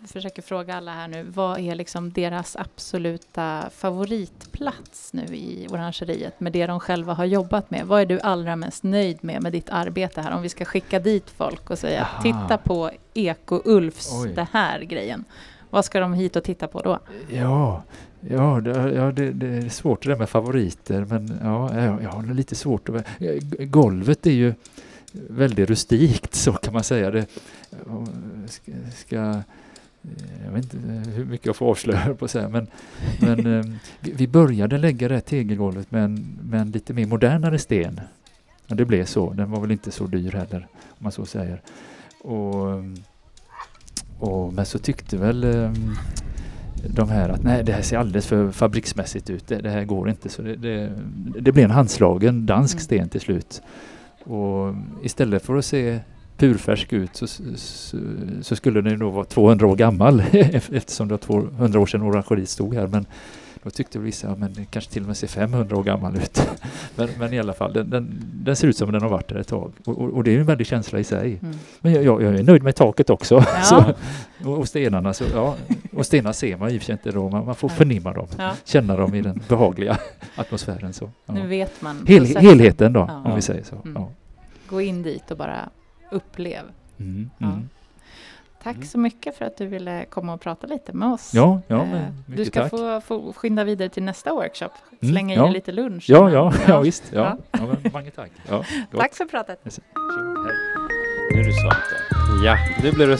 jag försöker fråga alla här nu, vad är liksom deras absoluta favoritplats nu i orangeriet med det de själva har jobbat med? Vad är du allra mest nöjd med med ditt arbete här? Om vi ska skicka dit folk och säga Aha. titta på Eko-Ulfs, det här grejen. Vad ska de hit och titta på då? Ja, ja, det, ja det, det är svårt det där med favoriter men ja, jag, jag har lite svårt att... ja, Golvet är ju väldigt rustikt så kan man säga. Det, ja, ska, ska, jag vet inte hur mycket jag får avslöja på att säga men, men eh, vi, började lägga det här tegelgolvet med en, med en lite mer modernare sten. Och det blev så. Den var väl inte så dyr heller om man så säger. Och, och, men så tyckte väl eh, de här att nej det här ser alldeles för fabriksmässigt ut. Det, det här går inte. Så det, det, det blev en handslagen dansk Mm. sten till slut. Och istället för att se purfärsk ut så, så, så skulle den då vara 200 år gammal eftersom det var 200 år sedan orangeriet stod här. Men då tyckte vissa att den kanske till och med ser 500 år gammal ut. men, men i alla fall, den, den, den ser ut som den har varit där ett tag. Och, och, och det är en väldig känsla i sig. Mm. Men jag, jag, jag är nöjd med taket också. Ja. Så, och, och stenarna, så, ja, och stenar ser man i och för sig inte då, man, man får förnimma dem, Ja, känna dem i den behagliga atmosfären. Så, ja. nu vet man Hel, helheten då, om vi säger så. Mm. Gå in dit och bara upplev. Mm, mm. Tack Mm. så mycket för att du ville komma och prata lite med oss. ja, ja Eh, men du ska tack. få, få skynda vidare till nästa workshop. Mm, Slänga i ja. dig lite lunch. Ja, ja, ja, visst. Ja. Ja. Ja. men, många tack. Ja. Tack för pratet. Nu är du Svante. Ja, nu blir, det,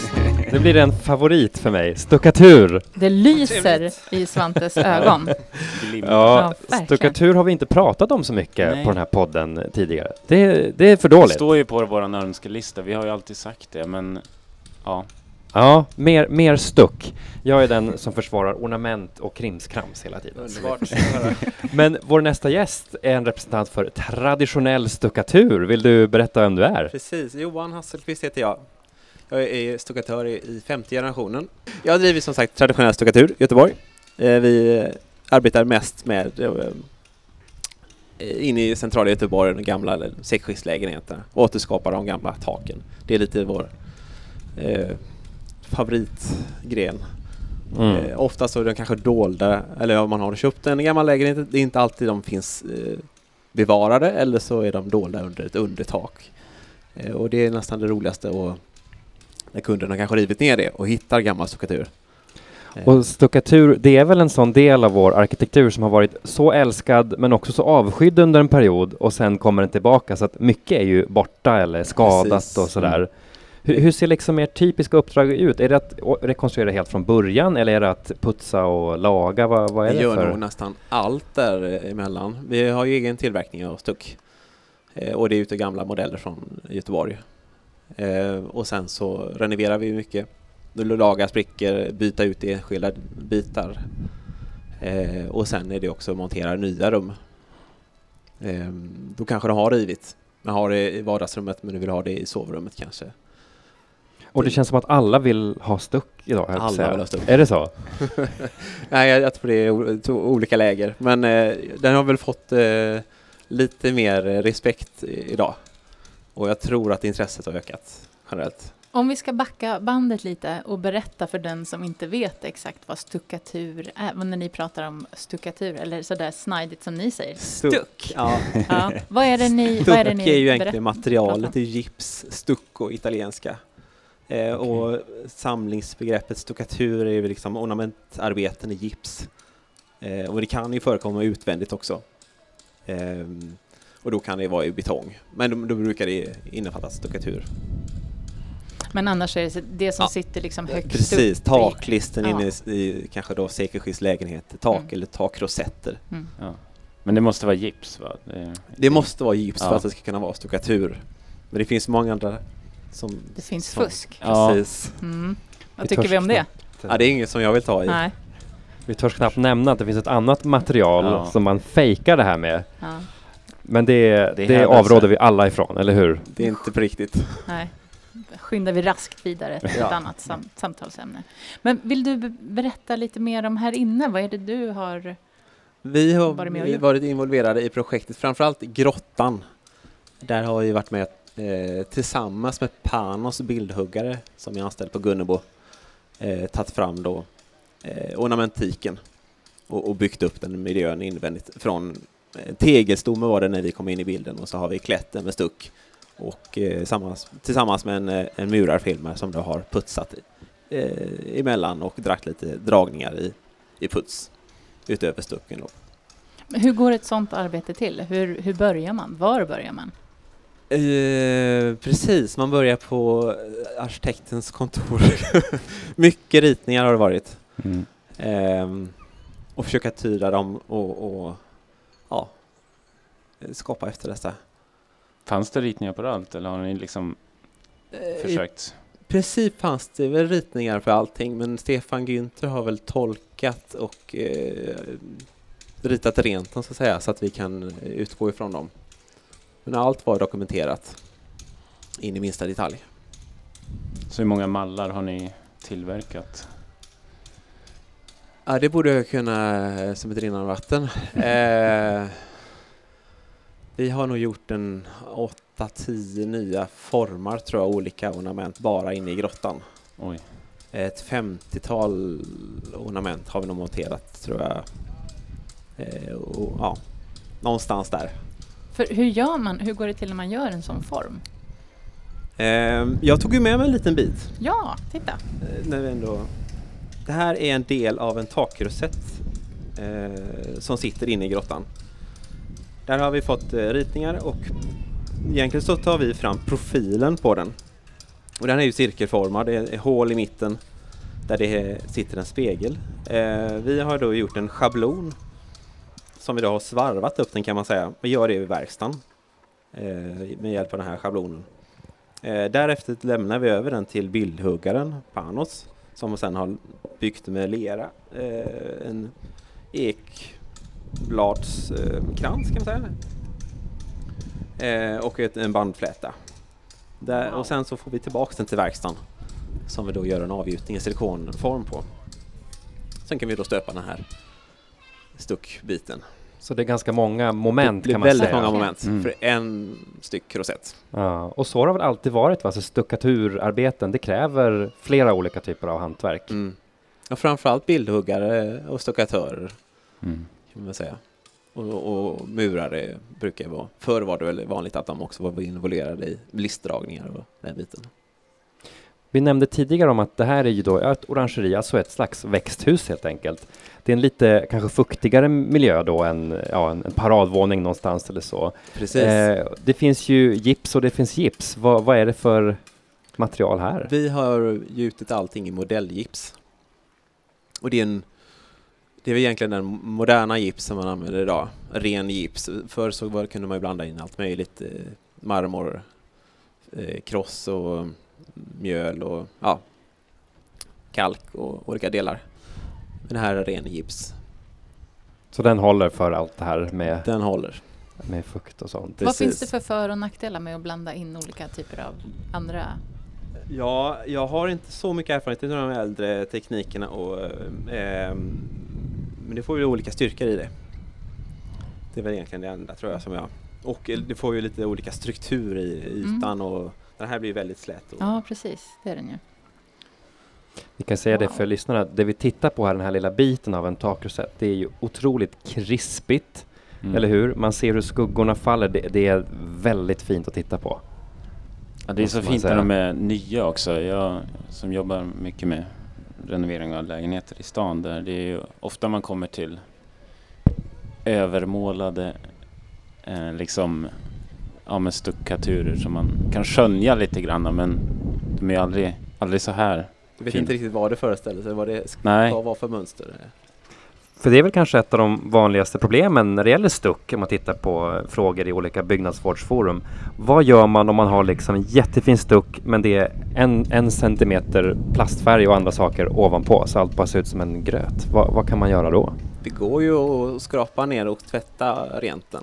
nu blir det en favorit för mig. Stuckatur! Det lyser i Svantes ögon. Ja, stuckatur har vi inte pratat om så mycket Nej. på den här podden tidigare. Det, det är för Det dåligt. står ju på vår önskelista, vi har ju alltid sagt det, men ja. Ja, mer, mer stuck. Jag är den som försvarar ornament och krimskrams hela tiden. Men vår nästa gäst är en representant för traditionell stuckatur. Vill du berätta vem du är? Precis, Johan Hasselqvist heter jag. Jag är stuckatör i femte generationen. Jag driver som sagt traditionell stuckatur i Göteborg. Eh, Vi eh, arbetar mest med eh, inne i centrala Göteborg, de gamla säckskiftslägenheterna. Återskapa de gamla taken. Det är lite vår favoritgren. Mm. Eh, ofta så är de kanske dolda, eller om man har köpt en gammal lägenhet, det är inte alltid de finns eh, bevarade eller så är de dolda under ett undertak. Eh, och det är nästan det roligaste och när kunderna kanske rivit ner det och hittar gammal stuckatur. Eh, Och stuckatur, det är väl en sån del av vår arkitektur som har varit så älskad men också så avskydd under en period och sen kommer den tillbaka så att mycket är ju borta eller skadat Precis. och sådär. Hur, hur ser liksom ert typiska uppdrag ut? Är det att rekonstruera helt från början eller är det att putsa och laga? Vad, vad är vi det gör för? nog nästan allt däremellan. Vi har ju egen tillverkning av stuck. Eh, och det är ute gamla modeller från Göteborg. Eh, och sen så renoverar vi mycket. Laga sprickor, byta ut enskilda bitar. Eh, och sen är det också att montera nya rum. Eh, då kanske de har rivit. Man har det i vardagsrummet men du vill ha det i sovrummet kanske. Och det känns som att alla vill ha stuck idag. Alla säga. vill ha stuck. Är det så? Nej, jag, jag tror det är olika läger. Men eh, den har väl fått eh, lite mer respekt idag. Och jag tror att intresset har ökat generellt. Om vi ska backa bandet lite och berätta för den som inte vet exakt vad stuckatur är, när ni pratar om stuckatur, eller sådär snajdigt som ni säger, stuck. Ja, Ja. Vad är det ni, stuck vad är det är, ni ju berättar? egentligen materialet i gips, stucco italienska. Eh, och samlingsbegreppet stuckatur är ju liksom ornamentarbeten i gips. Eh, och det kan ju förekomma utvändigt också. Ehm, och då kan det vara i betong. Men då, då brukar det innefatta stuckatur. Men annars är det det som Ja. sitter liksom högst Precis, upp i- taklisten Ja. inne i, i kanske då sekelskifts lägenheter, tak Mm. eller takrosetter. Mm. Ja. Men det måste vara gips va? Det, Det måste vara gips för att det ska kunna vara stuckatur. Men det finns många andra som... Det finns som- fusk. Ja. Precis. Mm. Vad Vi tycker vi om det? Ja, det är inget som jag vill ta i. Nej. Vi törs knappt nämna att det finns ett annat material Ja. som man fejkar det här med. Ja. Men det, Det det, avråder vi alla ifrån, eller hur? Det är inte på riktigt. Nej. Skyndar vi raskt vidare till Ja. ett annat sam samtalsämne. Men vill du be- berätta lite mer om här inne? Vad är det du har... Vi har Varit varit involverade i projektet, framförallt Grottan. Där har vi varit med eh, tillsammans med Panos bildhuggare som är anställd på Gunnebo. Eh, tagit fram då eh, ornamentiken och, och byggt upp den miljön invändigt. Från eh, tegelstomme var det när vi kom in i bilden och så har vi klätt den med stuck. Och eh, tillsammans, tillsammans med en, eh, en murarfilmare som då har putsat eh, emellan och dragit lite dragningar i, i puts utöver stucken. Då. Hur går ett sånt arbete till? Hur, hur börjar man? Var börjar man? Eh, precis, man börjar på eh, arkitektens kontor. Mycket ritningar har det varit. Mm. Ehm, och försöka tyda dem och, och ja, skapa efter dessa. Fanns det ritningar på allt eller har ni liksom I försökt? princip fanns det väl ritningar för allting men Stefan Günther har väl tolkat och eh, ritat rent dem så att säga så att vi kan utgå ifrån dem. Men allt var dokumenterat in i minsta detalj. Så hur många mallar har ni tillverkat? Ja, det borde jag kunna eh, som ett rinnande vatten. Eh, vi har nog gjort en 8-10 nya formar tror jag, olika ornament bara inne i grottan. Oj. Ett 50-tal ornament har vi nog monterat tror jag. Eh, och, ja, någonstans där. För hur gör man? Hur går det till när man gör en sån form? Eh, jag tog ju med mig en liten bit. Ja, titta. Eh, när vi ändå... Det här är en del av en takrosett eh, som sitter inne i grottan. Där har vi fått eh, ritningar och egentligen så tar vi fram profilen på den. Och den är ju cirkelformad, det är hål i mitten där det sitter en spegel. Vi har då gjort en schablon som vi då har svarvat upp den kan man säga. Vi gör det i verkstaden eh, med hjälp av den här schablonen. Eh, därefter lämnar vi över den till bildhuggaren Panos som sen har byggt med lera eh, en ekbladskrans kan man säga. Eh, och ett, en bandfläta. Där, och sen så får vi tillbaka den till verkstaden som vi då gör en avgjutning i silikonform på. Sen kan vi då stöpa den här stuckbiten. Så det är ganska många moment kan man väldigt säga. många moment Mm. för en styck rosett. Ja, och så har det väl alltid varit, va? Så stuckaturarbeten, det kräver flera olika typer av hantverk. Mm. Och framförallt bildhuggare och stuckatörer Mm. kan man säga. Och, och murare brukar vara, förr var det väl vanligt att de också var involverade i listdragningar och den biten. Vi nämnde tidigare om att det här är ju då ett orangeri, alltså ett slags växthus helt enkelt. Det är en lite kanske fuktigare miljö då än ja, en, en paradvåning någonstans eller så. Precis. Eh, det finns ju gips och det finns gips. Vad, vad är det för material här? Vi har gjutit allting i modellgips. Och det är en Det är egentligen den moderna gips som man använder idag. Ren gips. Förr så var, kunde man ju blanda in allt möjligt. Eh, marmor, eh, kross och mjöl och ja, kalk och olika delar. Men det här är ren gips. Så den håller för allt det här med, Den håller. med fukt och sånt. Vad finns det för för och nackdelar med att blanda in olika typer av andra? Ja, jag har inte så mycket erfarenhet av de äldre teknikerna och eh, men det får ju olika styrkor i det. Det är väl egentligen det enda tror jag som jag... Och det får ju lite olika struktur i ytan och den här blir väldigt slät. Och, Ja, precis. Det är den ju. Vi kan säga det Wow. för lyssnarna, det vi tittar på här, den här lilla biten av en takrosett, det är ju otroligt krispigt, Mm. eller hur? Man ser hur skuggorna faller, det, det är väldigt fint att titta på. Ja, det är så fint när de är nya också. Jag som jobbar mycket med renovering av lägenheter i stan där det är ju ofta man kommer till övermålade eh, liksom ja, med stuckaturer som man kan skönja lite grann men de är ju aldrig, aldrig så här. jag vet fin. inte riktigt vad det föreställer sig, vad det ska Nej. vara för mönster. För det är väl kanske ett av de vanligaste problemen när det gäller stuck, om man tittar på frågor i olika byggnadsvårdsforum. Vad gör man om man har liksom en jättefin stuck men det är en, en centimeter plastfärg och andra saker ovanpå så allt bara ser ut som en gröt? Vad, vad kan man göra då? Det går ju att skrapa ner och tvätta rent den.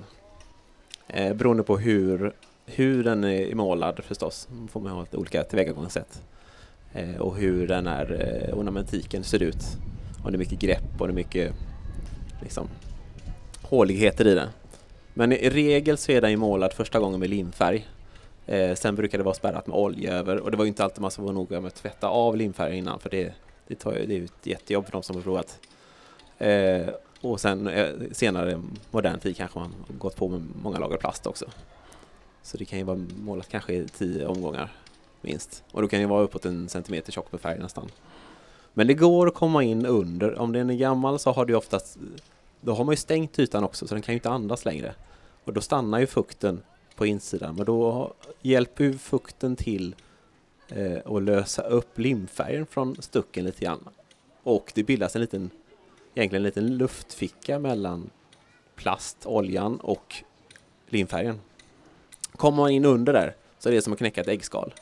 Eh, beroende på hur, hur den är målad förstås. Då får man ha lite olika tillvägagångssätt. Eh, och hur den här eh, ornamentiken ser ut. Om det är mycket grepp och det är mycket liksom, håligheter i den. Men i, regel så är den ju målad första gången med limfärg. Eh, sen brukar det vara spärrat med olja över och det var ju inte alltid man var vara noga med att tvätta av limfärgen innan för det, det, tar ju, det är ju ett jättejobb för de som har provat. Eh, och sen eh, senare modern tid kanske man gått på med många lager plast också. Så det kan ju vara målat kanske i tio omgångar minst. Och då kan det vara uppåt en centimeter tjock med färg nästan. Men det går att komma in under. Om den är gammal så har du oftast då har man ju stängt ytan också så den kan ju inte andas längre. Och då stannar ju fukten på insidan. Men då hjälper ju fukten till eh, att lösa upp limfärgen från stucken lite grann. Och det bildas en liten, egentligen en liten luftficka mellan plast, oljan och limfärgen. Kommer man in under där så är det som att knäcka ett äggskal.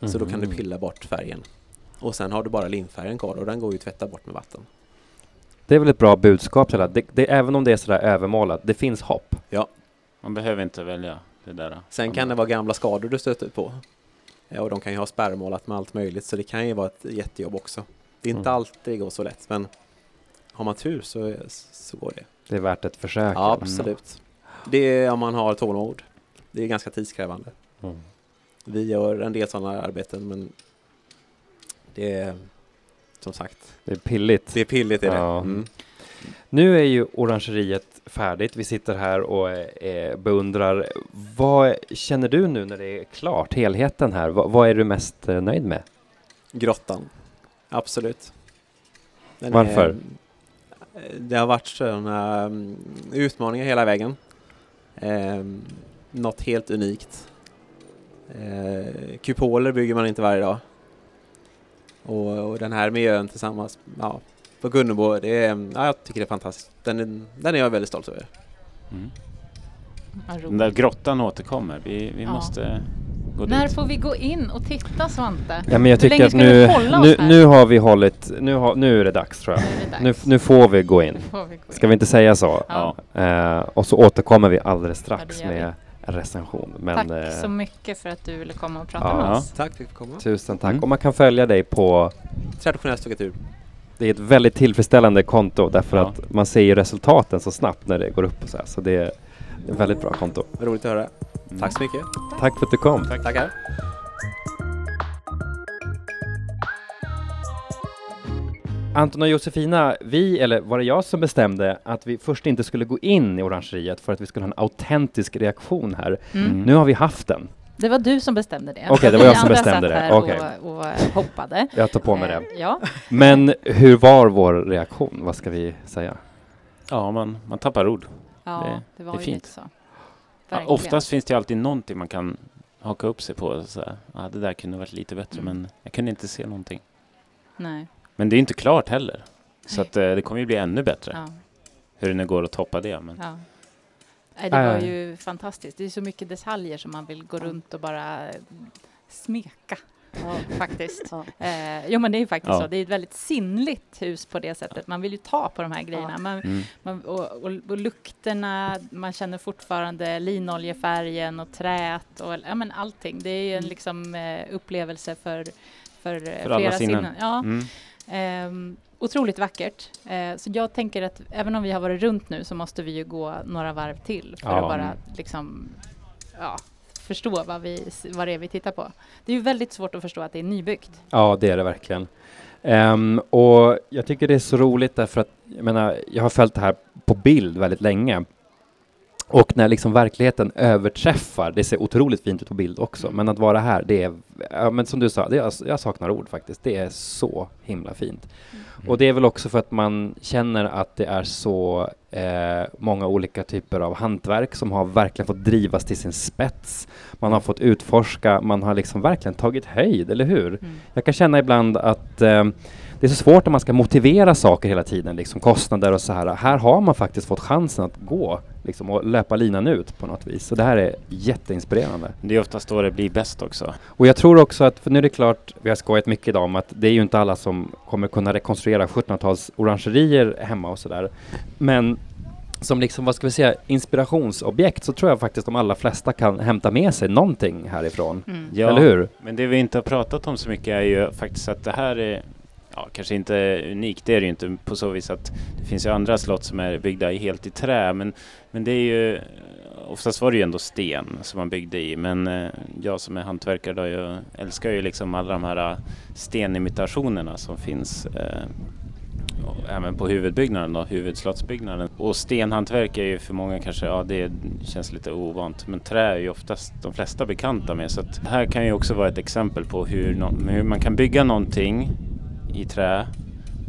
Så då kan du Mhm. pilla bort färgen. Och sen har du bara limfärgen kvar och den går ju att tvätta bort med vatten. Det är väl ett bra budskap till alla. Det, det, även om det är sådär övermålat, det finns hopp. Man behöver inte välja det där. Sen kan det vara gamla skador du stöter på. Ja, och de kan ju ha spärrmålat med allt möjligt så det kan ju vara ett jättejobb också. Det är inte Mm. alltid det går så lätt men har man tur så, så går det. Det är värt ett försök. Ja, absolut. Det är om man har tålamod. Det är ganska tidskrävande. Mm. Vi gör en del sådana arbeten men det är som sagt, Det är pilligt. det är pilligt är det. Ja. Mm. Nu är ju orangeriet färdigt. Vi sitter här och eh, beundrar. Vad känner du nu när det är klart? Helheten här. Vad, vad är du mest eh, nöjd med? Grottan, absolut. Den Varför? Är, det har varit sådana um, utmaningar hela vägen. Um, något helt unikt. Uh, kupoler bygger man inte varje dag. Och, och den här miljön tillsammans ja, på Gunnebo, det är, ja, jag tycker det är fantastiskt. Den är, den är jag väldigt stolt över. Mm. Den där grottan återkommer. Vi, vi Ja. måste När dit. får vi gå in och titta Svante? Ja, men jag tycker att nu, nu, nu har vi hållit, nu, har, nu är det dags tror jag. Nu det Nu, dags. nu får vi gå in. Vi gå in. Ska vi inte säga så? Ja. Eh, och så återkommer vi alldeles Ja, strax vi. med en recension. Men, Tack eh, så mycket för att du ville komma och prata Ja. med oss. Tack för att komma. Tusen tack. Mm. Och man kan följa dig på, Traditionell stuckatur. det är ett väldigt tillfredsställande konto därför Ja. att man ser ju resultaten så snabbt när det går upp och så här. Så det är ett väldigt bra konto. Roligt att höra. Mm. Tack så mycket. Tack för att du kom. Tackar. Anton och Josefina, vi, eller var det jag som bestämde att vi först inte skulle gå in i orangeriet för att vi skulle ha en autentisk reaktion här. Mm. Nu har vi haft den. Det var du som bestämde det. Okej, det var Vi jag som bestämde det. här Okej. Och, och eh, hoppade. Jag tar på mig det. Eh, Ja, Men hur var vår reaktion? Vad ska vi säga? Ja, man, man tappar ord. ja Det- det, var det ju fint. lite så. Ja, Verkligen. oftast finns det alltid någonting man kan haka upp sig på. Så här, ja, det där kunde varit lite bättre, Mm. men jag kunde inte se någonting. Nej. Men det är inte klart heller. Så att, eh, det kommer ju bli ännu bättre. Ja. Hur det nu går att toppa det. Men, Ja. Nej, det var Äh. ju fantastiskt. Det är så mycket detaljer som man vill gå runt och bara smeka. Faktiskt. Ja. Eh, jo men det är ju faktiskt Ja. så. Det är ett väldigt sinnligt hus på det sättet. Man vill ju ta på de här grejerna. Man, mm. man, och, och, och lukterna, man känner fortfarande linoljefärgen och träet och ja, men allting. Det är ju en Mm. liksom, eh, upplevelse för, för, eh, För flera sinnen. sinnen. Ja. Mm. Ehm, otroligt vackert. Eh, så jag tänker att även om vi har varit runt nu så måste vi ju gå några varv till för Ja. att bara liksom, ja, förstå vad, vi, vad det är vi tittar på. Det är ju väldigt svårt att förstå att det är nybyggt. Ja, det är det verkligen. Um, och jag tycker det är så roligt därför att jag menar, jag har följt det här på bild väldigt länge. Och när liksom verkligheten överträffar, det ser otroligt fint ut på bild också, men att vara här, det är, ja, men som du sa, det är, jag saknar ord faktiskt. Det är så himla fint. Och det är väl också för att man känner att det är så eh, många olika typer av hantverk som har verkligen fått drivas till sin spets. Man har fått utforska, man har liksom verkligen tagit höjd, eller hur? Mm. Jag kan känna ibland att eh, det är så svårt när man ska motivera saker hela tiden, liksom kostnader och så här. Här har man faktiskt fått chansen att gå liksom, och löpa linan ut på något vis. Så det här är jätteinspirerande. Det är oftast då det blir bäst också. Och jag tror också att, för nu är det klart, vi har skojat mycket idag om att det är ju inte alla som kommer kunna rekonstruera 1700-tals orangerier hemma och sådär. Men som liksom, vad ska vi säga, inspirationsobjekt så tror jag faktiskt de allra flesta kan hämta med sig någonting härifrån. Mm. Ja, Eller hur? Men det vi inte har pratat om så mycket är ju faktiskt att det här är Ja, kanske inte unikt, det är det ju inte på så vis att det finns ju andra slott som är byggda helt i trä, men, men det är ju Oftast var det ju ändå sten som man byggde i, men eh, jag som är hantverkare då, jag älskar ju liksom alla de här eh, stenimitationerna som finns eh, även på huvudbyggnaden då, huvudslottsbyggnaden. Och stenhantverk är ju för många kanske, ja det känns lite ovant, men trä är ju oftast de flesta bekanta med. Så att det här kan ju också vara ett exempel på hur, no hur man kan bygga någonting i trä,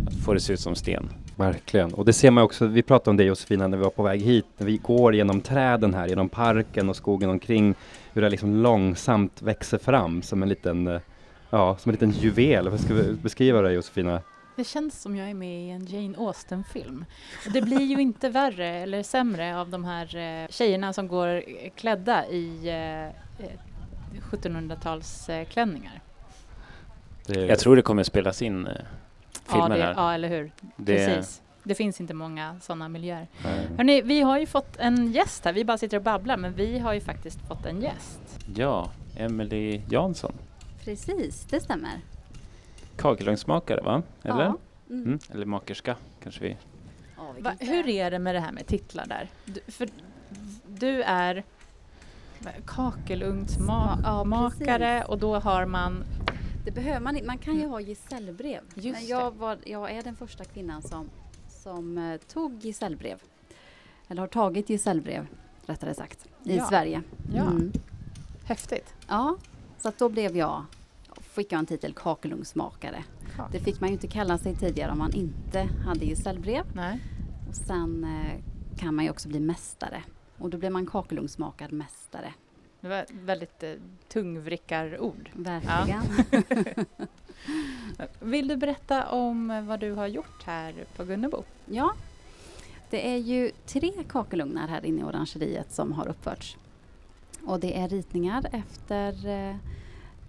att få det se ut som sten. Verkligen. Och det ser man också, vi pratade om det Josefina när vi var på väg hit, när vi går genom träden här, genom parken och skogen omkring, hur det liksom långsamt växer fram som en liten, eh, ja, som en liten juvel. Hur ska vi beskriva det Josefina? Det känns som jag är med i en Jane Austen-film. Det blir ju inte värre eller sämre av de här eh, tjejerna som går eh, klädda i eh, eh, 1700-talsklänningar. Det, Jag tror det kommer spelas in eh, Ja, filmer det, här. ja, eller hur? Det, Precis. Det finns inte många sådana miljöer. Nej. Hörrni, vi har ju fått en gäst här. Vi bara sitter och babblar, men vi har ju faktiskt fått en gäst. Ja, Emily Jansson. Precis, det stämmer. Kakelugnsmakare va? Eller? Ja. Mm. Mm. Eller makerska kanske vi... Ja, vi Va, hur är det med det här med titlar där? Du, för du är Ja, kakelugnsmakare precis. och då har man... Det behöver man inte. Man kan ju ha gesällbrev. Just Men jag, var, jag är den första kvinnan som, som eh, tog gesällbrev. Eller har tagit gesällbrev, rättare sagt, i Ja. Sverige. Ja, Mm. häftigt. Ja, så då blev jag, fick jag en titel kakelugnsmakare. Det fick man ju inte kalla sig tidigare om man inte hade gesällbrev. Nej. Och sen eh, kan man ju också bli mästare. Och då blir man kakelugnsmakarmästare. Det var väldigt eh, tungvrickarord. Verkligen. Vill du berätta om eh, vad du har gjort här på Gunnebo? Ja, det är ju tre kakelugnar här inne i orangeriet som har uppförts. Och det är ritningar efter, eh,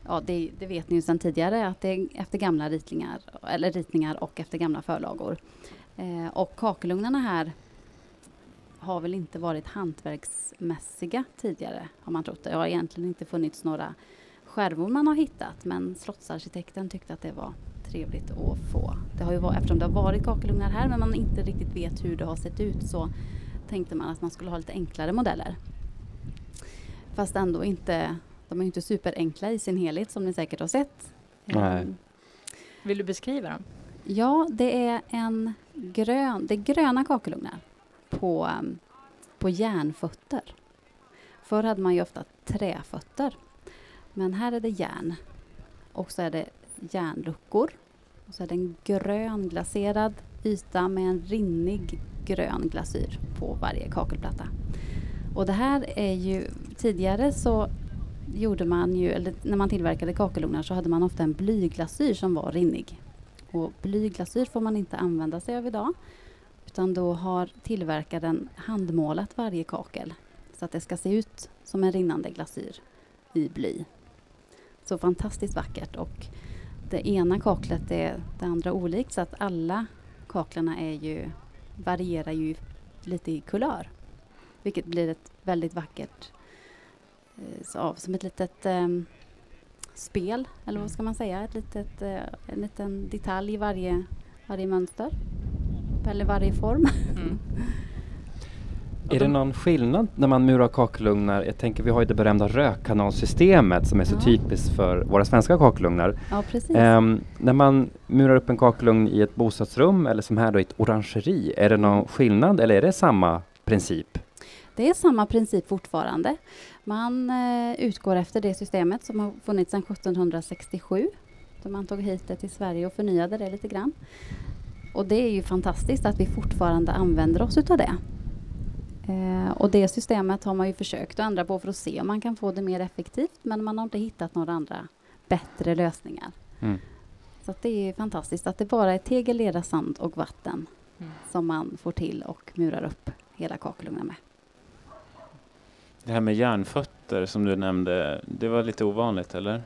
ja det, det vet ni ju sedan tidigare, att det är efter gamla ritningar, eller ritningar och efter gamla förlagor. Eh, och kakelugnarna här har väl inte varit hantverksmässiga tidigare, har man trott. Det har egentligen inte funnits några skärvor man har hittat, men slottsarkitekten tyckte att det var trevligt att få. Det har ju varit, eftersom det har varit kakelugnar här men man inte riktigt vet hur det har sett ut så tänkte man att man skulle ha lite enklare modeller. Fast ändå inte, de är ju inte superenkla i sin helhet som ni säkert har sett. Nej. Ehm, Vill du beskriva dem? Ja, det är en grön, det är gröna kakelugnar på, um, på järnfötter. Förr hade man ju ofta träfötter. Men här är det järn. Och så är det järnluckor. Och så är det en grön glaserad yta med en rinnig grön glasyr på varje kakelplatta. Och det här är ju, tidigare så gjorde man ju, eller när man tillverkade kakelugnar så hade man ofta en blyglasyr som var rinnig. Och blyglasyr får man inte använda sig av idag. Utan då har tillverkaren handmålat varje kakel så att det ska se ut som en rinnande glasyr i bly. Så fantastiskt vackert och det ena kaklet är det andra olikt så att alla kaklarna är ju, varierar ju lite i kulör. Vilket blir ett väldigt vackert, eh, så, som ett litet eh, spel, eller vad ska man säga, ett litet, eh, en liten detalj i varje, varje mönster. Eller varje form. Mm. Är det någon skillnad när man murar kakelugnar? Jag tänker vi har ju det berömda rökkanalsystemet som är så Ja. typiskt för våra svenska kakelugnar. Ja. Ehm, när man murar upp en kakelugn i ett bostadsrum eller som här då i ett orangeri, är det någon skillnad eller är det samma princip? Det är samma princip fortfarande. Man eh, utgår efter det systemet som har funnits sedan 1767. Då man tog hit det till Sverige och förnyade det lite grann. Och det är ju fantastiskt att vi fortfarande använder oss utav det. Eh, och det systemet har man ju försökt att ändra på för att se om man kan få det mer effektivt men man har inte hittat några andra bättre lösningar. Mm. Så att det är ju fantastiskt att det bara är tegel, lera, sand och vatten Mm. som man får till och murar upp hela kakelugnen med. Det här med järnfötter som du nämnde, det var lite ovanligt eller?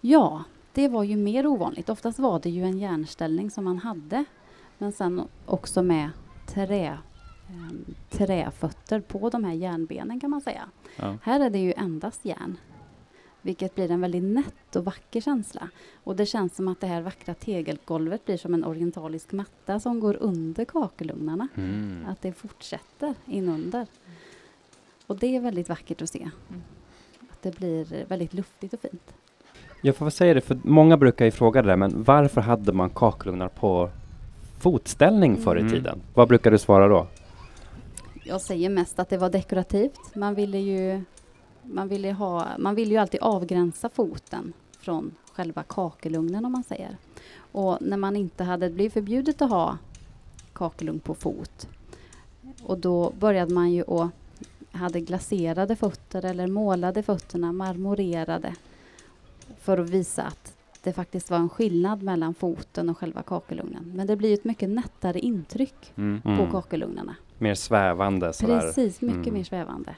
Ja, det var ju mer ovanligt. Oftast var det ju en järnställning som man hade. Men sen också med trä, ehm, träfötter på de här järnbenen kan man säga. Ja. Här är det ju endast järn. Vilket blir en väldigt nätt och vacker känsla. Och det känns som att det här vackra tegelgolvet blir som en orientalisk matta som går under kakelugnarna. Mm. Att det fortsätter inunder. Och det är väldigt vackert att se. Mm. Att det blir väldigt luftigt och fint. Jag får väl säga det, för många brukar ju fråga det där, men varför hade man kakelugnar på fotställning förr i Mm. tiden? Vad brukar du svara då? Jag säger mest att det var dekorativt. Man ville ju, man ville ha, man ville ju alltid avgränsa foten från själva kakelugnen om man säger. Och när man inte hade blivit förbjudet att ha kakelugn på fot och då började man ju och hade glaserade fötter eller målade fötterna, marmorerade för att visa att det faktiskt var en skillnad mellan foten och själva kakelugnen. Men det blir ju ett mycket nättare intryck Mm. på Mm. kakelugnarna. Mer svävande sådär. Precis, mycket Mm. mer svävande.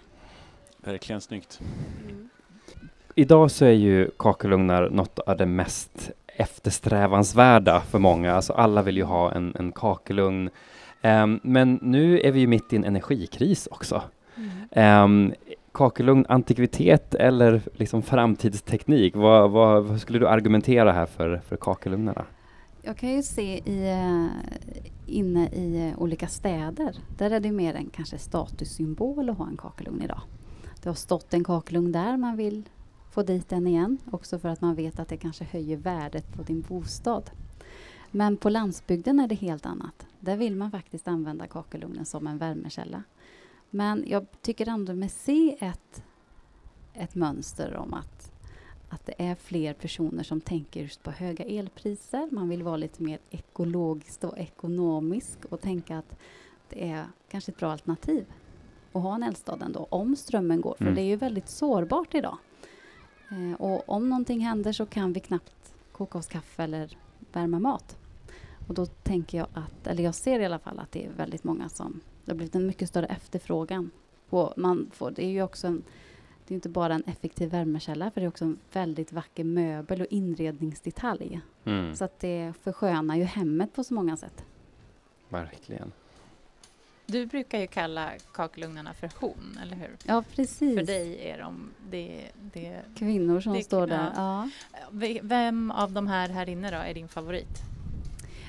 Verkligen snyggt. Idag så är ju kakelugnar något av det mest eftersträvansvärda för många. Alltså alla vill ju ha en, en kakelugn. Ehm, men nu är vi ju mitt i en energikris också. Um, kakelugn, antikvitet eller liksom framtidsteknik? Vad, vad, vad skulle du argumentera här för, för kakelugnarna? Jag kan ju se i, eh, inne i eh, olika städer, där är det mer en kanske statussymbol att ha en kakelugn idag. Det har stått en kakelugn där, man vill få dit den igen, också för att man vet att det kanske höjer värdet på din bostad. Men på landsbygden är det helt annat. Där vill man faktiskt använda kakelugnen som en värmekälla. Men jag tycker ändå med se ett, ett mönster om att, att det är fler personer som tänker just på höga elpriser. Man vill vara lite mer ekologiskt och ekonomisk och tänka att det är kanske ett bra alternativ att ha en eldstad ändå, om strömmen går. För Mm. det är ju väldigt sårbart idag. Eh, och om någonting händer så kan vi knappt koka oss kaffe eller värma mat. Och då tänker jag att, eller jag ser i alla fall att det är väldigt många som, det har blivit en mycket större efterfrågan. På, man får, det är ju också en, det är inte bara en effektiv värmekälla, för det är också en väldigt vacker möbel och inredningsdetalj. Mm, Så att det förskönar ju hemmet på så många sätt. verkligen. Du brukar ju kalla kakelugnarna för hon, eller hur? Ja, precis. För dig är de det, det, Kvinnor som Det- står där. ja. Vem av de här här inne då är din favorit?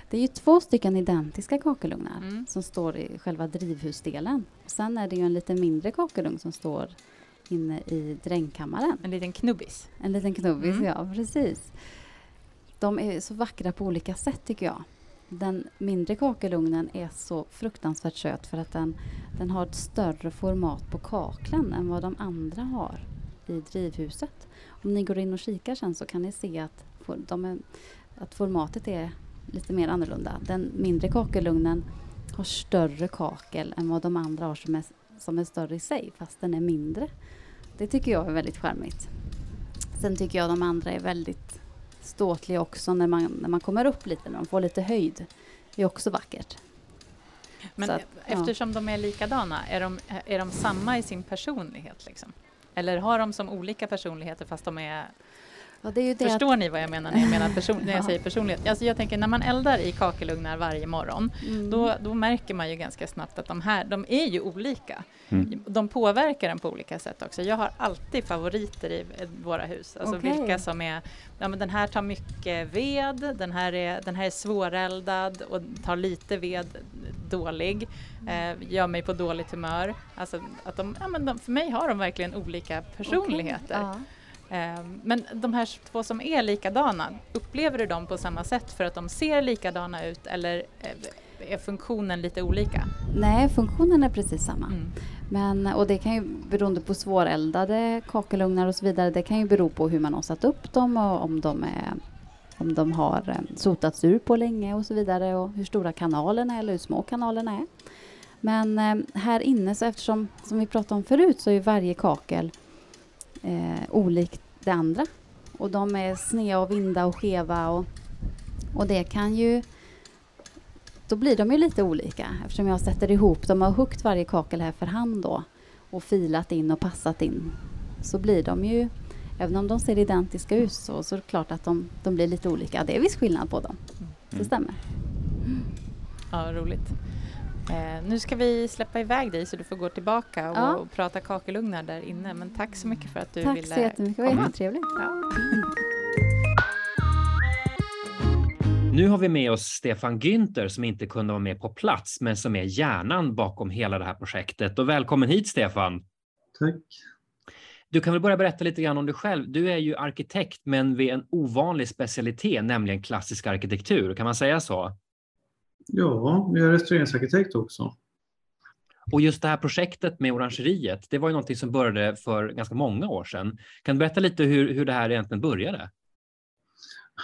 Det är ju två stycken identiska kakelugnar Mm. som står i själva drivhusdelen. Sen är det ju en lite mindre kakelugn som står inne i drängkammaren. En liten knubbis. En liten knubbis, Mm. ja precis. De är så vackra på olika sätt tycker jag. Den mindre kakelugnen är så fruktansvärt söt för att den, den har ett större format på kaklen än vad de andra har i drivhuset. Om ni går in och kikar sen så kan ni se att, de är, att formatet är lite mer annorlunda. Den mindre kakelugnen har större kakel än vad de andra har som är, som är större i sig fast den är mindre. Det tycker jag är väldigt charmigt. Sen tycker jag de andra är väldigt ståtlig också när man, när man kommer upp lite, när man får lite höjd. Det är också vackert. Men att, ja. eftersom de är likadana, är de, är de samma i sin personlighet? Liksom? Eller har de som olika personligheter fast de är... Ja, det är ju det att, Förstår ni vad jag menar när jag, menar person, när jag Ja. säger personlighet? Alltså jag tänker när man eldar i kakelugnar varje morgon, mm, då, då märker man ju ganska snabbt att de här, de är ju olika. Mm. De påverkar en på olika sätt också. Jag har alltid favoriter i våra hus. Alltså Okej. vilka som är, ja men den här tar mycket ved, den här är, den här är svåreldad och tar lite ved, dålig, eh, gör mig på dåligt humör. Alltså att de, ja men de, för mig har de verkligen olika personligheter. Ja. Eh, Men de här två som är likadana, upplever du dem på samma sätt för att de ser likadana ut eller eh, är funktionen lite olika? Nej, funktionen är precis samma. Mm. Men, och det kan ju beroende på svåreldade kakelugnar och så vidare, det kan ju bero på hur man har satt upp dem och om de, är, om de har eh, sotats ur på länge och så vidare och hur stora kanalerna är eller hur små kanalerna är. Men eh, här inne, så eftersom, som vi pratade om förut, så är varje kakel eh, olikt det andra. Och de är sneda och vinda och skeva och, och det kan ju då blir de ju lite olika eftersom jag sätter ihop dem och har huggit varje kakel här för hand då och filat in och passat in så blir de ju, även om de ser identiska ut så, så är det klart att de, de blir lite olika. Det är viss skillnad på dem, det Mm. stämmer. Ja, roligt. Eh, nu ska vi släppa iväg dig så du får gå tillbaka och, Ja. och prata kakelugnar där inne. Men tack så mycket för att du Tack ville så jättemycket, det var komma. jättetrevligt. Ja. Nu har vi med oss Stefan Günther som inte kunde vara med på plats, men som är hjärnan bakom hela det här projektet. Och välkommen hit Stefan! Tack. Du kan väl börja berätta lite grann om dig själv. Du är ju arkitekt, men vid en ovanlig specialitet, nämligen klassisk arkitektur. Kan man säga så? Ja, jag är restaureringsarkitekt också. Och just det här projektet med orangeriet, det var ju någonting som började för ganska många år sedan. Kan du berätta lite hur, hur det här egentligen började?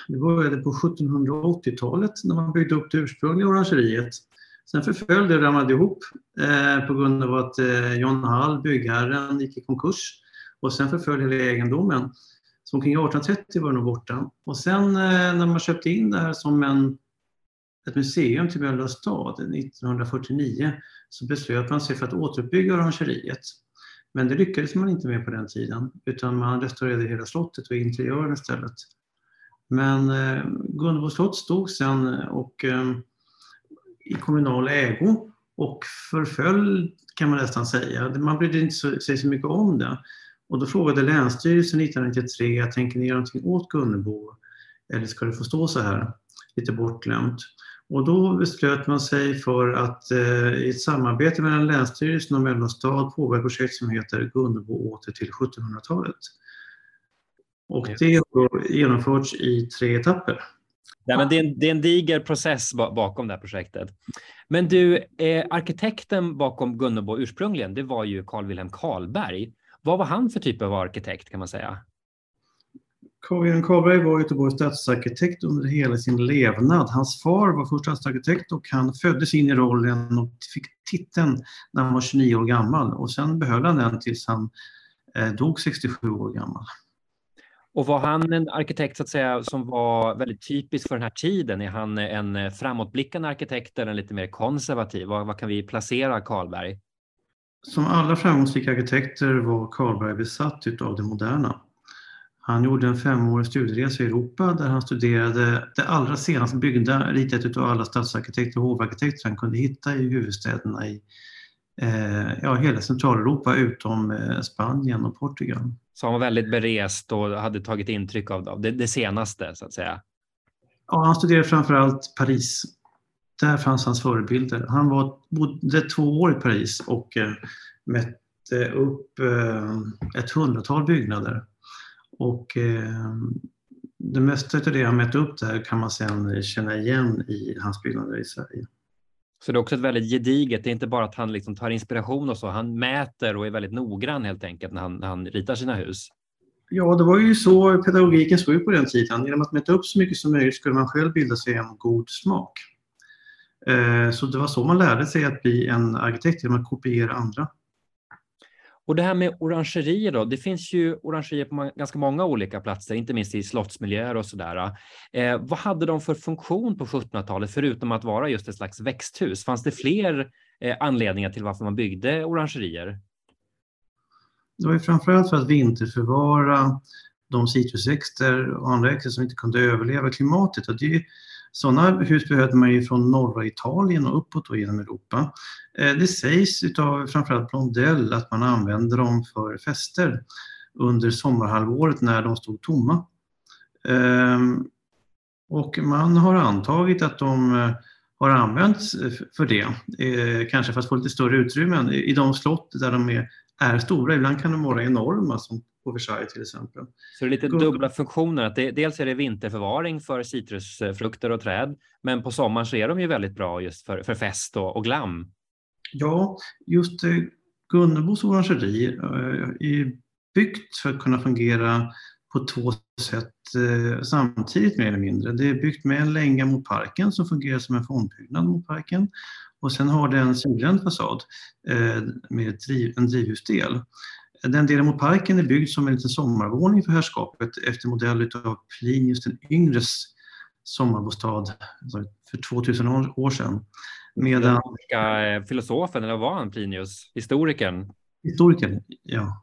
Det började på 1780-talet när man byggde upp det ursprungliga orangeriet. Sen förföll det och ramlade ihop eh, på grund av att eh, John Hall, byggherren, gick i konkurs. Och sen förföll hela egendomen. Så omkring 1830 var den borta. Och sen eh, när man köpte in det här som en, ett museum till Mölndals stad 1949 så beslöt man sig för att återuppbygga orangeriet. Men det lyckades man inte med på den tiden utan man restaurerade hela slottet och interiören istället. Men eh, Gunnebo slott stod sen och, eh, i kommunal ägo och förföll kan man nästan säga. Man brydde inte så, sig så mycket om det. Och då frågade Länsstyrelsen 1993, tänker ni göra någonting åt Gunnebo? Eller ska det få stå så här, lite bortglömt? Och då beslöt man sig för att eh, i ett samarbete mellan Länsstyrelsen och Mölndals stad påbörja projekt som heter Gunnebo åter till 1700-talet. Och det har genomförts i tre etapper. Nej, men det, är en, det är en diger process ba- bakom det här projektet. Men du, eh, arkitekten bakom Gunnebo ursprungligen, det var ju Carl Wilhelm Karlberg. Vad var han för typ av arkitekt kan man säga? Wilhelm Karlberg var Göteborgs stadsarkitekt under hela sin levnad. Hans far var först stadsarkitekt och han föddes in i rollen och fick titeln när han var 29 år gammal och sen behöll han den tills han eh, dog 67 år gammal. Och var han en arkitekt så att säga som var väldigt typisk för den här tiden? Är han en framåtblickande arkitekt eller en lite mer konservativ? Vad, vad kan vi placera Karlberg? Som alla framgångsrika arkitekter var Karlberg besatt utav det moderna. Han gjorde en femårig studieresa i Europa där han studerade det allra senast byggda ritet utav alla stadsarkitekter och hovarkitekter han kunde hitta i huvudstäderna i eh, ja, hela Centraleuropa utom eh, Spanien och Portugal. Så han var väldigt berest och hade tagit intryck av, av det, det senaste så att säga. Ja, han studerade framförallt Paris. Där fanns hans förebilder. Han var, bodde två år i Paris och eh, mätte upp eh, ett hundratal byggnader. Och eh, det mesta av det han mätte upp där kan man sedan känna igen i hans byggnader i Sverige. Så det är också ett väldigt gediget. Det är inte bara att han liksom tar inspiration och så. Han mäter och är väldigt noggrann helt enkelt när han, när han ritar sina hus. Ja, det var ju så pedagogiken såg ut på den tiden. Genom att mäta upp så mycket som möjligt skulle man själv bilda sig en god smak. Eh, Så det var så man lärde sig att bli en arkitekt, genom att kopiera andra. Och det här med orangerier då, det finns ju orangerier på ganska många olika platser, inte minst i slottsmiljöer och sådär. Eh, vad hade de för funktion på 1700-talet, förutom att vara just ett slags växthus? Fanns det fler eh, anledningar till varför man byggde orangerier? Det var ju framförallt för att vinterförvara de citrusväxter och andra växter som inte kunde överleva klimatet. Och det, sådana hus behövde man ju från norra Italien och uppåt och genom Europa. Eh, det sägs utav framförallt Blondell att man använde dem för fester under sommarhalvåret när de stod tomma. Ehm, och man har antagit att de eh, har använts för det, eh, kanske för att få lite större utrymmen i de slott där de är, är stora. Ibland kan de vara enorma som på Versailles till exempel. Så det är lite dubbla funktioner. Att det, dels är det vinterförvaring för citrusfrukter och träd, men på sommaren så är de ju väldigt bra just för, för fest och, och glam. Ja, just eh, Gunnebos orangeri eh, är byggt för att kunna fungera på två sätt eh, samtidigt mer eller mindre. Det är byggt med en länga mot parken som fungerar som en fondbyggnad mot parken och sen har det en sydvänd fasad med en drivhusdel. Den delen mot parken är byggd som en liten sommarvåning för herrskapet efter modell av Plinius den yngres sommarbostad alltså för 2000 år sedan. Medan... Eh, filosofen, eller var han Plinius? Historikern? Historikern, ja.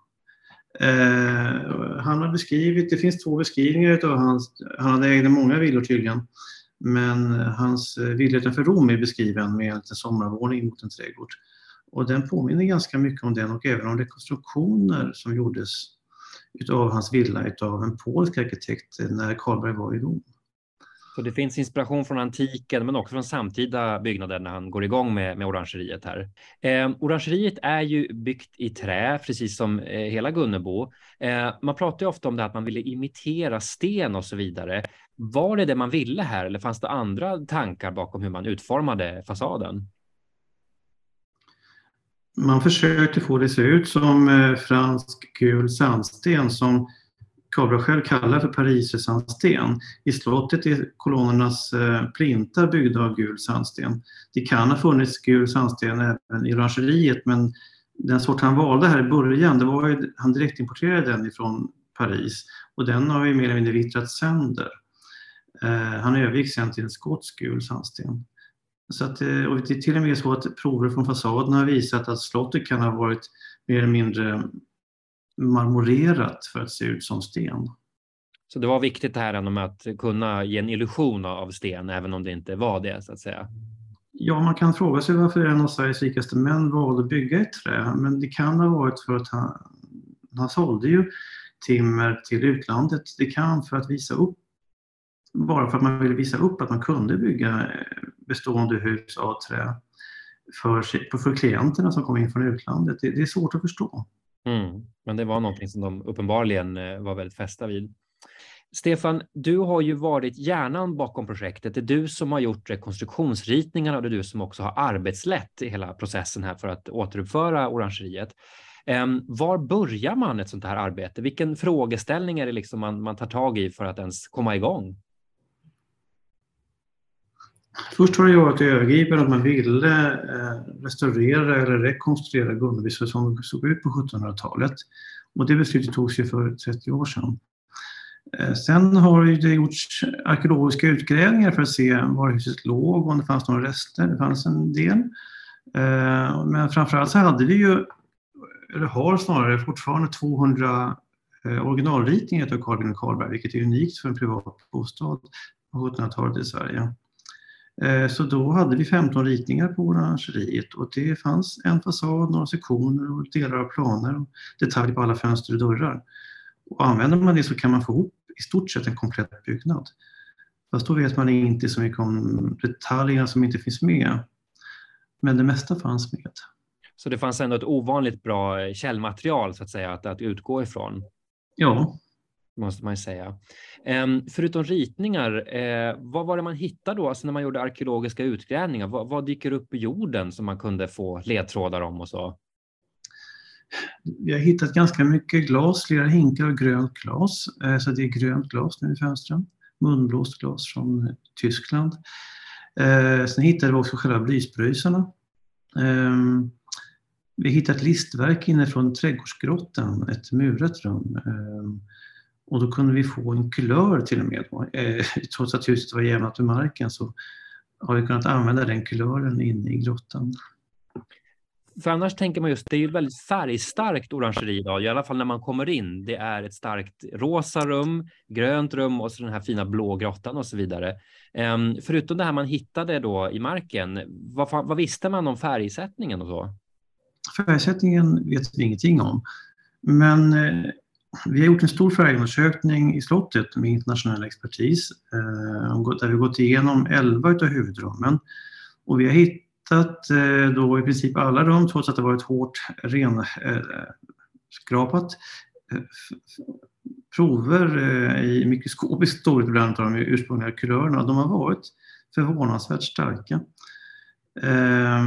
Eh, han har beskrivit, det finns två beskrivningar av hans, han ägde många villor tydligen, men hans villa utanför Rom är beskriven med en liten sommarvåning mot en trädgård. Och den påminner ganska mycket om den och även om rekonstruktioner som gjordes utav hans villa utav en polsk arkitekt när Karlberg var i Rom. Så det finns inspiration från antiken men också från samtida byggnader när han går igång med, med orangeriet här. Eh, orangeriet är ju byggt i trä, precis som eh, hela Gunnebo. Eh, man pratar ju ofta om det att man ville imitera sten och så vidare. Var det det man ville här eller fanns det andra tankar bakom hur man utformade fasaden? Man försökte få det att se ut som eh, fransk gul sandsten som Karlberg själv kallar för parisersandsten. I slottet är kolonnernas eh, plintar byggda av gul sandsten. Det kan ha funnits gul sandsten även i orangeriet men den sort han valde här i början, det var ju, han direktimporterade den ifrån Paris och den har ju mer eller mindre vittrat sönder. Eh, han övergick sen till en skotsk gul sandsten. Så att, eh, och det är till och med så att prover från fasaden har visat att slottet kan ha varit mer eller mindre marmorerat för att se ut som sten. Så det var viktigt det här med att kunna ge en illusion av sten, även om det inte var det så att säga? Ja, man kan fråga sig varför en av Sveriges rikaste män valde att bygga ett trä, men det kan ha varit för att han, han sålde ju timmer till utlandet. Det kan för att visa upp, bara för att man ville visa upp att man kunde bygga bestående hus av trä för, för klienterna som kom in från utlandet. Det, det är svårt att förstå. Mm. Men det var någonting som de uppenbarligen eh, var väldigt fästa vid. Stefan, du har ju varit hjärnan bakom projektet. Det är du som har gjort rekonstruktionsritningarna och det är du som också har arbetslett i hela processen här för att återuppföra orangeriet. Ehm, var börjar man ett sånt här arbete? Vilken frågeställning är det liksom man, man tar tag i för att ens komma igång? Först har det varit övergripande att man ville eh, restaurera eller rekonstruera Gunnebo som det såg ut på 1700-talet. Och det beslutet togs ju för 30 år sedan. Eh, sen har det gjorts arkeologiska utgrävningar för att se var huset låg och om det fanns några rester. Det fanns en del. Eh, men framförallt så hade vi ju, eller har snarare fortfarande 200 originalritningar av Carl Gunnar Karlberg, vilket är unikt för en privat bostad på 1700-talet i Sverige. Eh, så då hade vi 15 ritningar på orangeriet och det fanns en fasad, några sektioner och delar av planer och detaljer på alla fönster och dörrar. Och använder man det så kan man få ihop i stort sett en komplett byggnad. Fast då vet man inte så mycket om detaljerna som inte finns med. Men det mesta fanns med. Så det fanns ändå ett ovanligt bra källmaterial så att säga att, att utgå ifrån? Ja, måste man ju säga. Ehm, förutom ritningar, eh, vad var det man hittade då, alltså när man gjorde arkeologiska utgrävningar? Vad, vad dyker upp i jorden som man kunde få ledtrådar om och så? Vi har hittat ganska mycket glas, flera hinkar av grönt glas. Eh, så det är grönt glas nu i fönstren. Munblåst glas från Tyskland. Eh, sen hittade vi också själva blyspröjsarna. Ehm, vi hittade ett listverk inne från trädgårdsgrottan, ett murat rum. Ehm, Ehm, och då kunde vi få en kulör till och med. Eh, trots att huset var jämnat med marken så har vi kunnat använda den kulören inne i grottan. För annars tänker man just, det är ju ett väldigt färgstarkt orangeri idag, i alla fall när man kommer in. Det är ett starkt rosa rum, grönt rum och så den här fina blå grottan och så vidare. Um, förutom det här man hittade då i marken, vad, vad visste man om färgsättningen och så? Färgsättningen vet vi ingenting om. Men eh, vi har gjort en stor färgundersökning i slottet med internationell expertis eh, där vi gått igenom 11 av huvudrummen. Och vi har hittat eh, då i princip alla rum, trots att det varit hårt renskrapat, eh, prover i mikroskopisk storlek bland de ursprungliga kulörerna. De har varit förvånansvärt starka. Eh,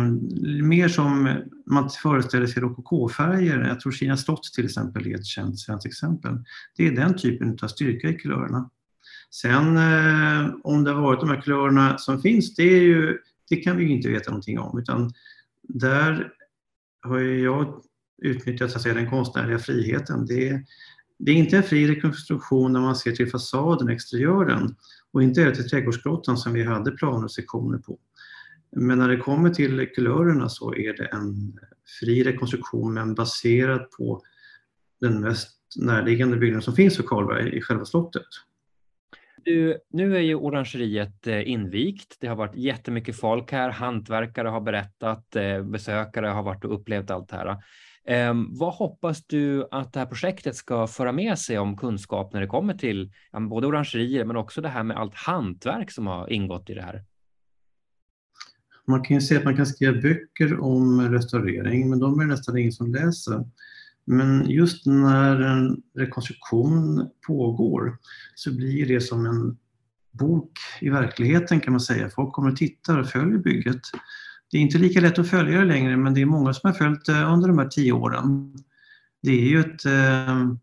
mer som man föreställer sig rokokofärger. Jag tror Kina slott till exempel är ett känt svenskt exempel. Det är den typen av styrka i kulörerna. Sen eh, om det har varit de här kulörerna som finns, det, är ju, det kan vi ju inte veta någonting om. Utan där har jag utnyttjat så att säga, den konstnärliga friheten. Det, det är inte en fri rekonstruktion när man ser till fasaden, exteriören och inte heller till trädgårdsgrottan som vi hade planer och sektioner på. Men när det kommer till kulörerna så är det en fri rekonstruktion men baserad på den mest närliggande byggnaden som finns för Karlberg i själva slottet. Du, nu är ju orangeriet eh, invigt. Det har varit jättemycket folk här. Hantverkare har berättat, eh, besökare har varit och upplevt allt det här. Ehm, vad hoppas du att det här projektet ska föra med sig om kunskap när det kommer till både orangerier men också det här med allt hantverk som har ingått i det här? Man kan ju säga att man kan skriva böcker om restaurering, men de är nästan ingen som läser. Men just när en rekonstruktion pågår så blir det som en bok i verkligheten kan man säga. Folk kommer och tittar och följer bygget. Det är inte lika lätt att följa det längre, men det är många som har följt det under de här tio åren. Det är ju ett eh,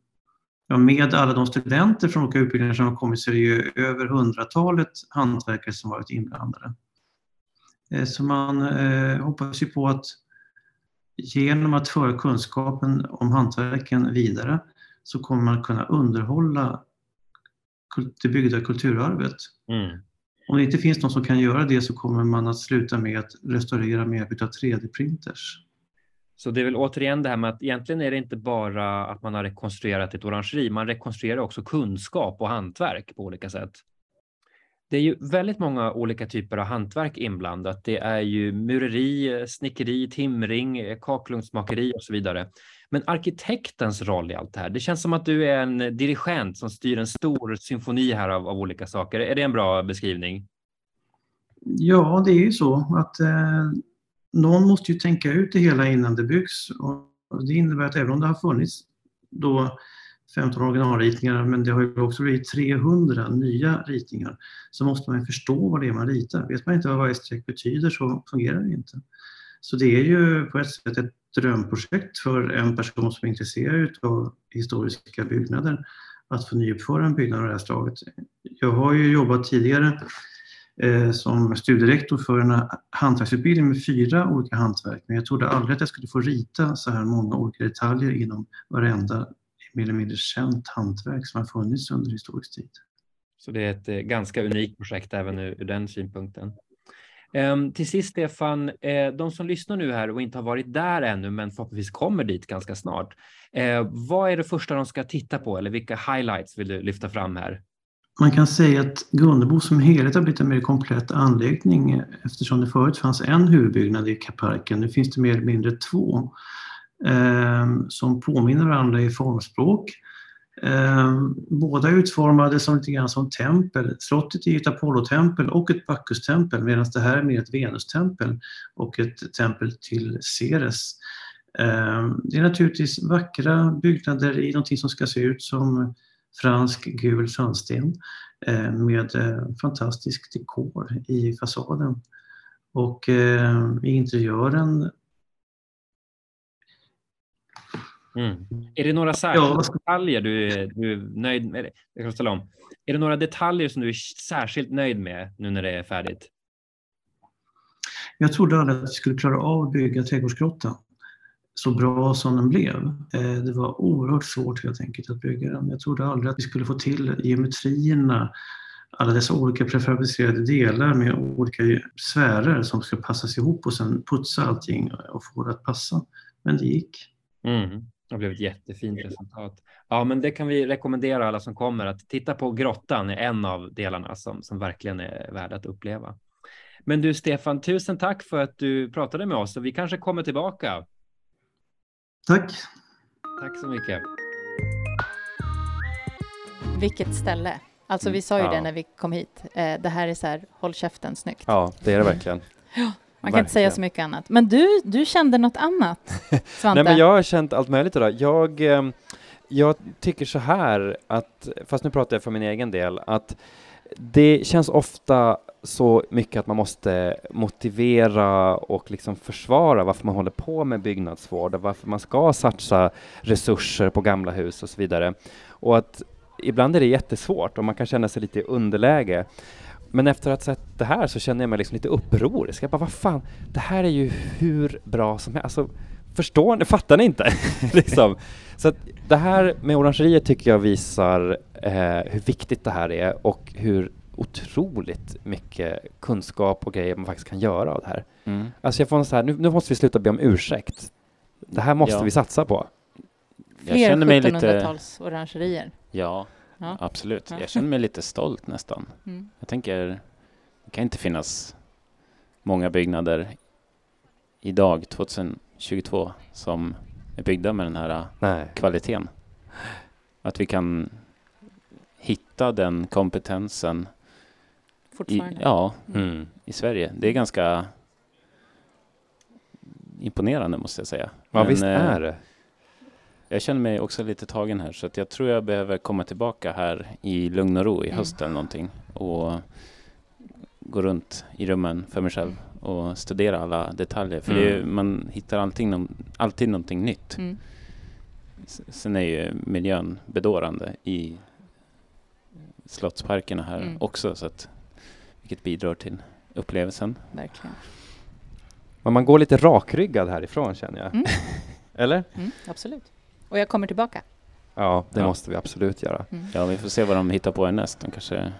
Ja, med alla de studenter från olika utbildningar som har kommit så är det ju över hundratalet hantverkare som varit inblandade. Eh, så man eh, hoppas ju på att genom att föra kunskapen om hantverken vidare så kommer man kunna underhålla det byggda kulturarvet. Mm. Om det inte finns någon som kan göra det så kommer man att sluta med att restaurera med hjälp av 3D-printers. Så det är väl återigen det här med att egentligen är det inte bara att man har rekonstruerat ett orangeri, man rekonstruerar också kunskap och hantverk på olika sätt. Det är ju väldigt många olika typer av hantverk inblandat. Det är ju mureri, snickeri, timring, kakelugnsmakeri och så vidare. Men arkitektens roll i allt det här, det känns som att du är en dirigent som styr en stor symfoni här av, av olika saker. Är det en bra beskrivning? Ja, det är ju så att eh, någon måste ju tänka ut det hela innan det byggs. Och det innebär att även om det har funnits då 15 originalritningar, men det har ju också blivit 300 nya ritningar. Så måste man förstå vad det är man ritar. Vet man inte vad varje streck betyder så fungerar det inte. Så det är ju på ett sätt ett drömprojekt för en person som är intresserad av historiska byggnader att få nyuppföra en byggnad av det här slaget. Jag har ju jobbat tidigare eh, som studierektor för en hantverksutbildning med fyra olika hantverk, men jag trodde aldrig att jag skulle få rita så här många olika detaljer inom varenda mer eller mindre känt hantverk som har funnits under historisk tid. Så det är ett eh, ganska unikt projekt även ur, ur den synpunkten. Um, till sist Stefan, eh, de som lyssnar nu här och inte har varit där ännu men förhoppningsvis kommer dit ganska snart. Eh, vad är det första de ska titta på eller vilka highlights vill du lyfta fram här? Man kan säga att Gunnebo som helhet har blivit en mer komplett anläggning eftersom det förut fanns en huvudbyggnad i parken. Nu finns det mer eller mindre två eh, Ehm, som påminner varandra i formspråk. Ehm, båda är utformade som lite grann som tempel. Slottet är ett Apollotempel och ett Bacchustempel medan det här är mer ett Venustempel och ett tempel till Ceres. Ehm, det är naturligtvis vackra byggnader i någonting som ska se ut som fransk gul sandsten med eh, fantastisk dekor i fasaden. Och i interiören Mm. Är det några särskilda ja. detaljer du, du är nöjd med? Jag kan ställa om. Är det några detaljer som du är särskilt nöjd med nu när det är färdigt? Jag trodde aldrig att vi skulle klara av att bygga Trädgårdsgrottan. så bra som den blev. Eh, det var oerhört svårt helt enkelt att bygga den. Jag trodde aldrig att vi skulle få till geometrierna, alla dessa olika prefabricerade delar med olika sfärer som ska passas ihop och sen putsa allting och få det att passa. Men det gick. Mm. Det blev ett jättefint resultat. Ja, men det kan vi rekommendera alla som kommer att titta på grottan är en av delarna som, som verkligen är värd att uppleva. Men du Stefan, tusen tack för att du pratade med oss och vi kanske kommer tillbaka. Tack. Tack så mycket. Vilket ställe. Alltså vi sa ju Ja. det när vi kom hit. Eh, det här är så här, håll käften snyggt. Ja, det är det verkligen. Man kan inte säga verkligen. så mycket annat. Men du, du kände något annat, Svante? Nej, men jag har känt allt möjligt idag. Jag, eh, jag tycker så här att, fast nu pratar jag för min egen del, att det känns ofta så mycket att man måste motivera och liksom försvara varför man håller på med byggnadsvård och varför man ska satsa resurser på gamla hus och så vidare. Och att ibland är det jättesvårt och man kan känna sig lite i underläge. Men efter att ha sett det här så känner jag mig liksom lite upprorisk. Jag bara, vad fan, det här är ju hur bra som helst. Alltså, förstår ni, fattar ni inte? liksom. Så att det här med orangeriet tycker jag visar eh, hur viktigt det här är och hur otroligt mycket kunskap och grejer man faktiskt kan göra av det här. Mm. Alltså jag får en så här, nu, nu måste vi sluta be om ursäkt. Det här måste Ja. vi satsa på. Jag Fler känner mig lite... 1700-tals orangerier. Ja, Ja. absolut. Ja. Jag känner mig lite stolt nästan. Mm. Jag tänker, det kan inte finnas många byggnader idag, 2022, som är byggda med den här Nej. kvaliteten. Att vi kan hitta den kompetensen i, Fortfarande. ja, Mm. i Sverige. Det är ganska imponerande måste jag säga. Ja, Men, visst eh, är det. Jag känner mig också lite tagen här så att jag tror jag behöver komma tillbaka här i lugn och ro i Mm. höst eller någonting och gå runt i rummen för mig själv och studera alla detaljer. För det är, ju- Mm. man hittar alltid, någon, alltid någonting nytt. Mm. Sen är ju miljön bedårande i slottsparkerna här Mm. också så att, vilket bidrar till upplevelsen. Verkligen. Men man går lite rakryggad härifrån känner jag. Mm. Eller? Mm, absolut. Och jag kommer tillbaka. Ja, det Ja. måste vi absolut göra. Mm. Ja, vi får se vad de hittar på härnäst. De kanske...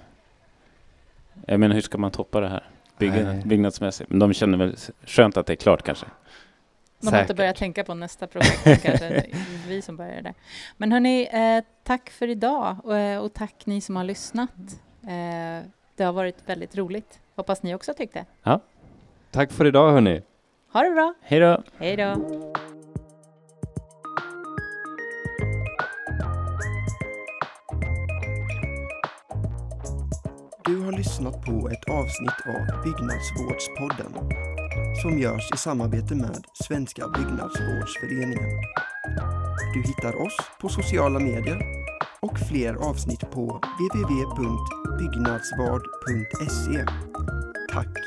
Jag menar, hur ska man toppa det här? Bygga, Nej. byggnadsmässigt. Men de känner väl skönt att det är klart kanske. De har inte Säkert. börjat tänka på nästa projekt kanske. Vi som börjar där. Men hörni, eh, tack för idag och, eh, och tack ni som har lyssnat. Eh, det har varit väldigt roligt. Hoppas ni också tyckte. Tack för idag hörni. Ha det bra. Hej då! Hej då. Du har lyssnat på ett avsnitt av Byggnadsvårdspodden som görs i samarbete med Svenska Byggnadsvårdsföreningen. Du hittar oss på sociala medier och fler avsnitt på www.byggnadsvard.se. Tack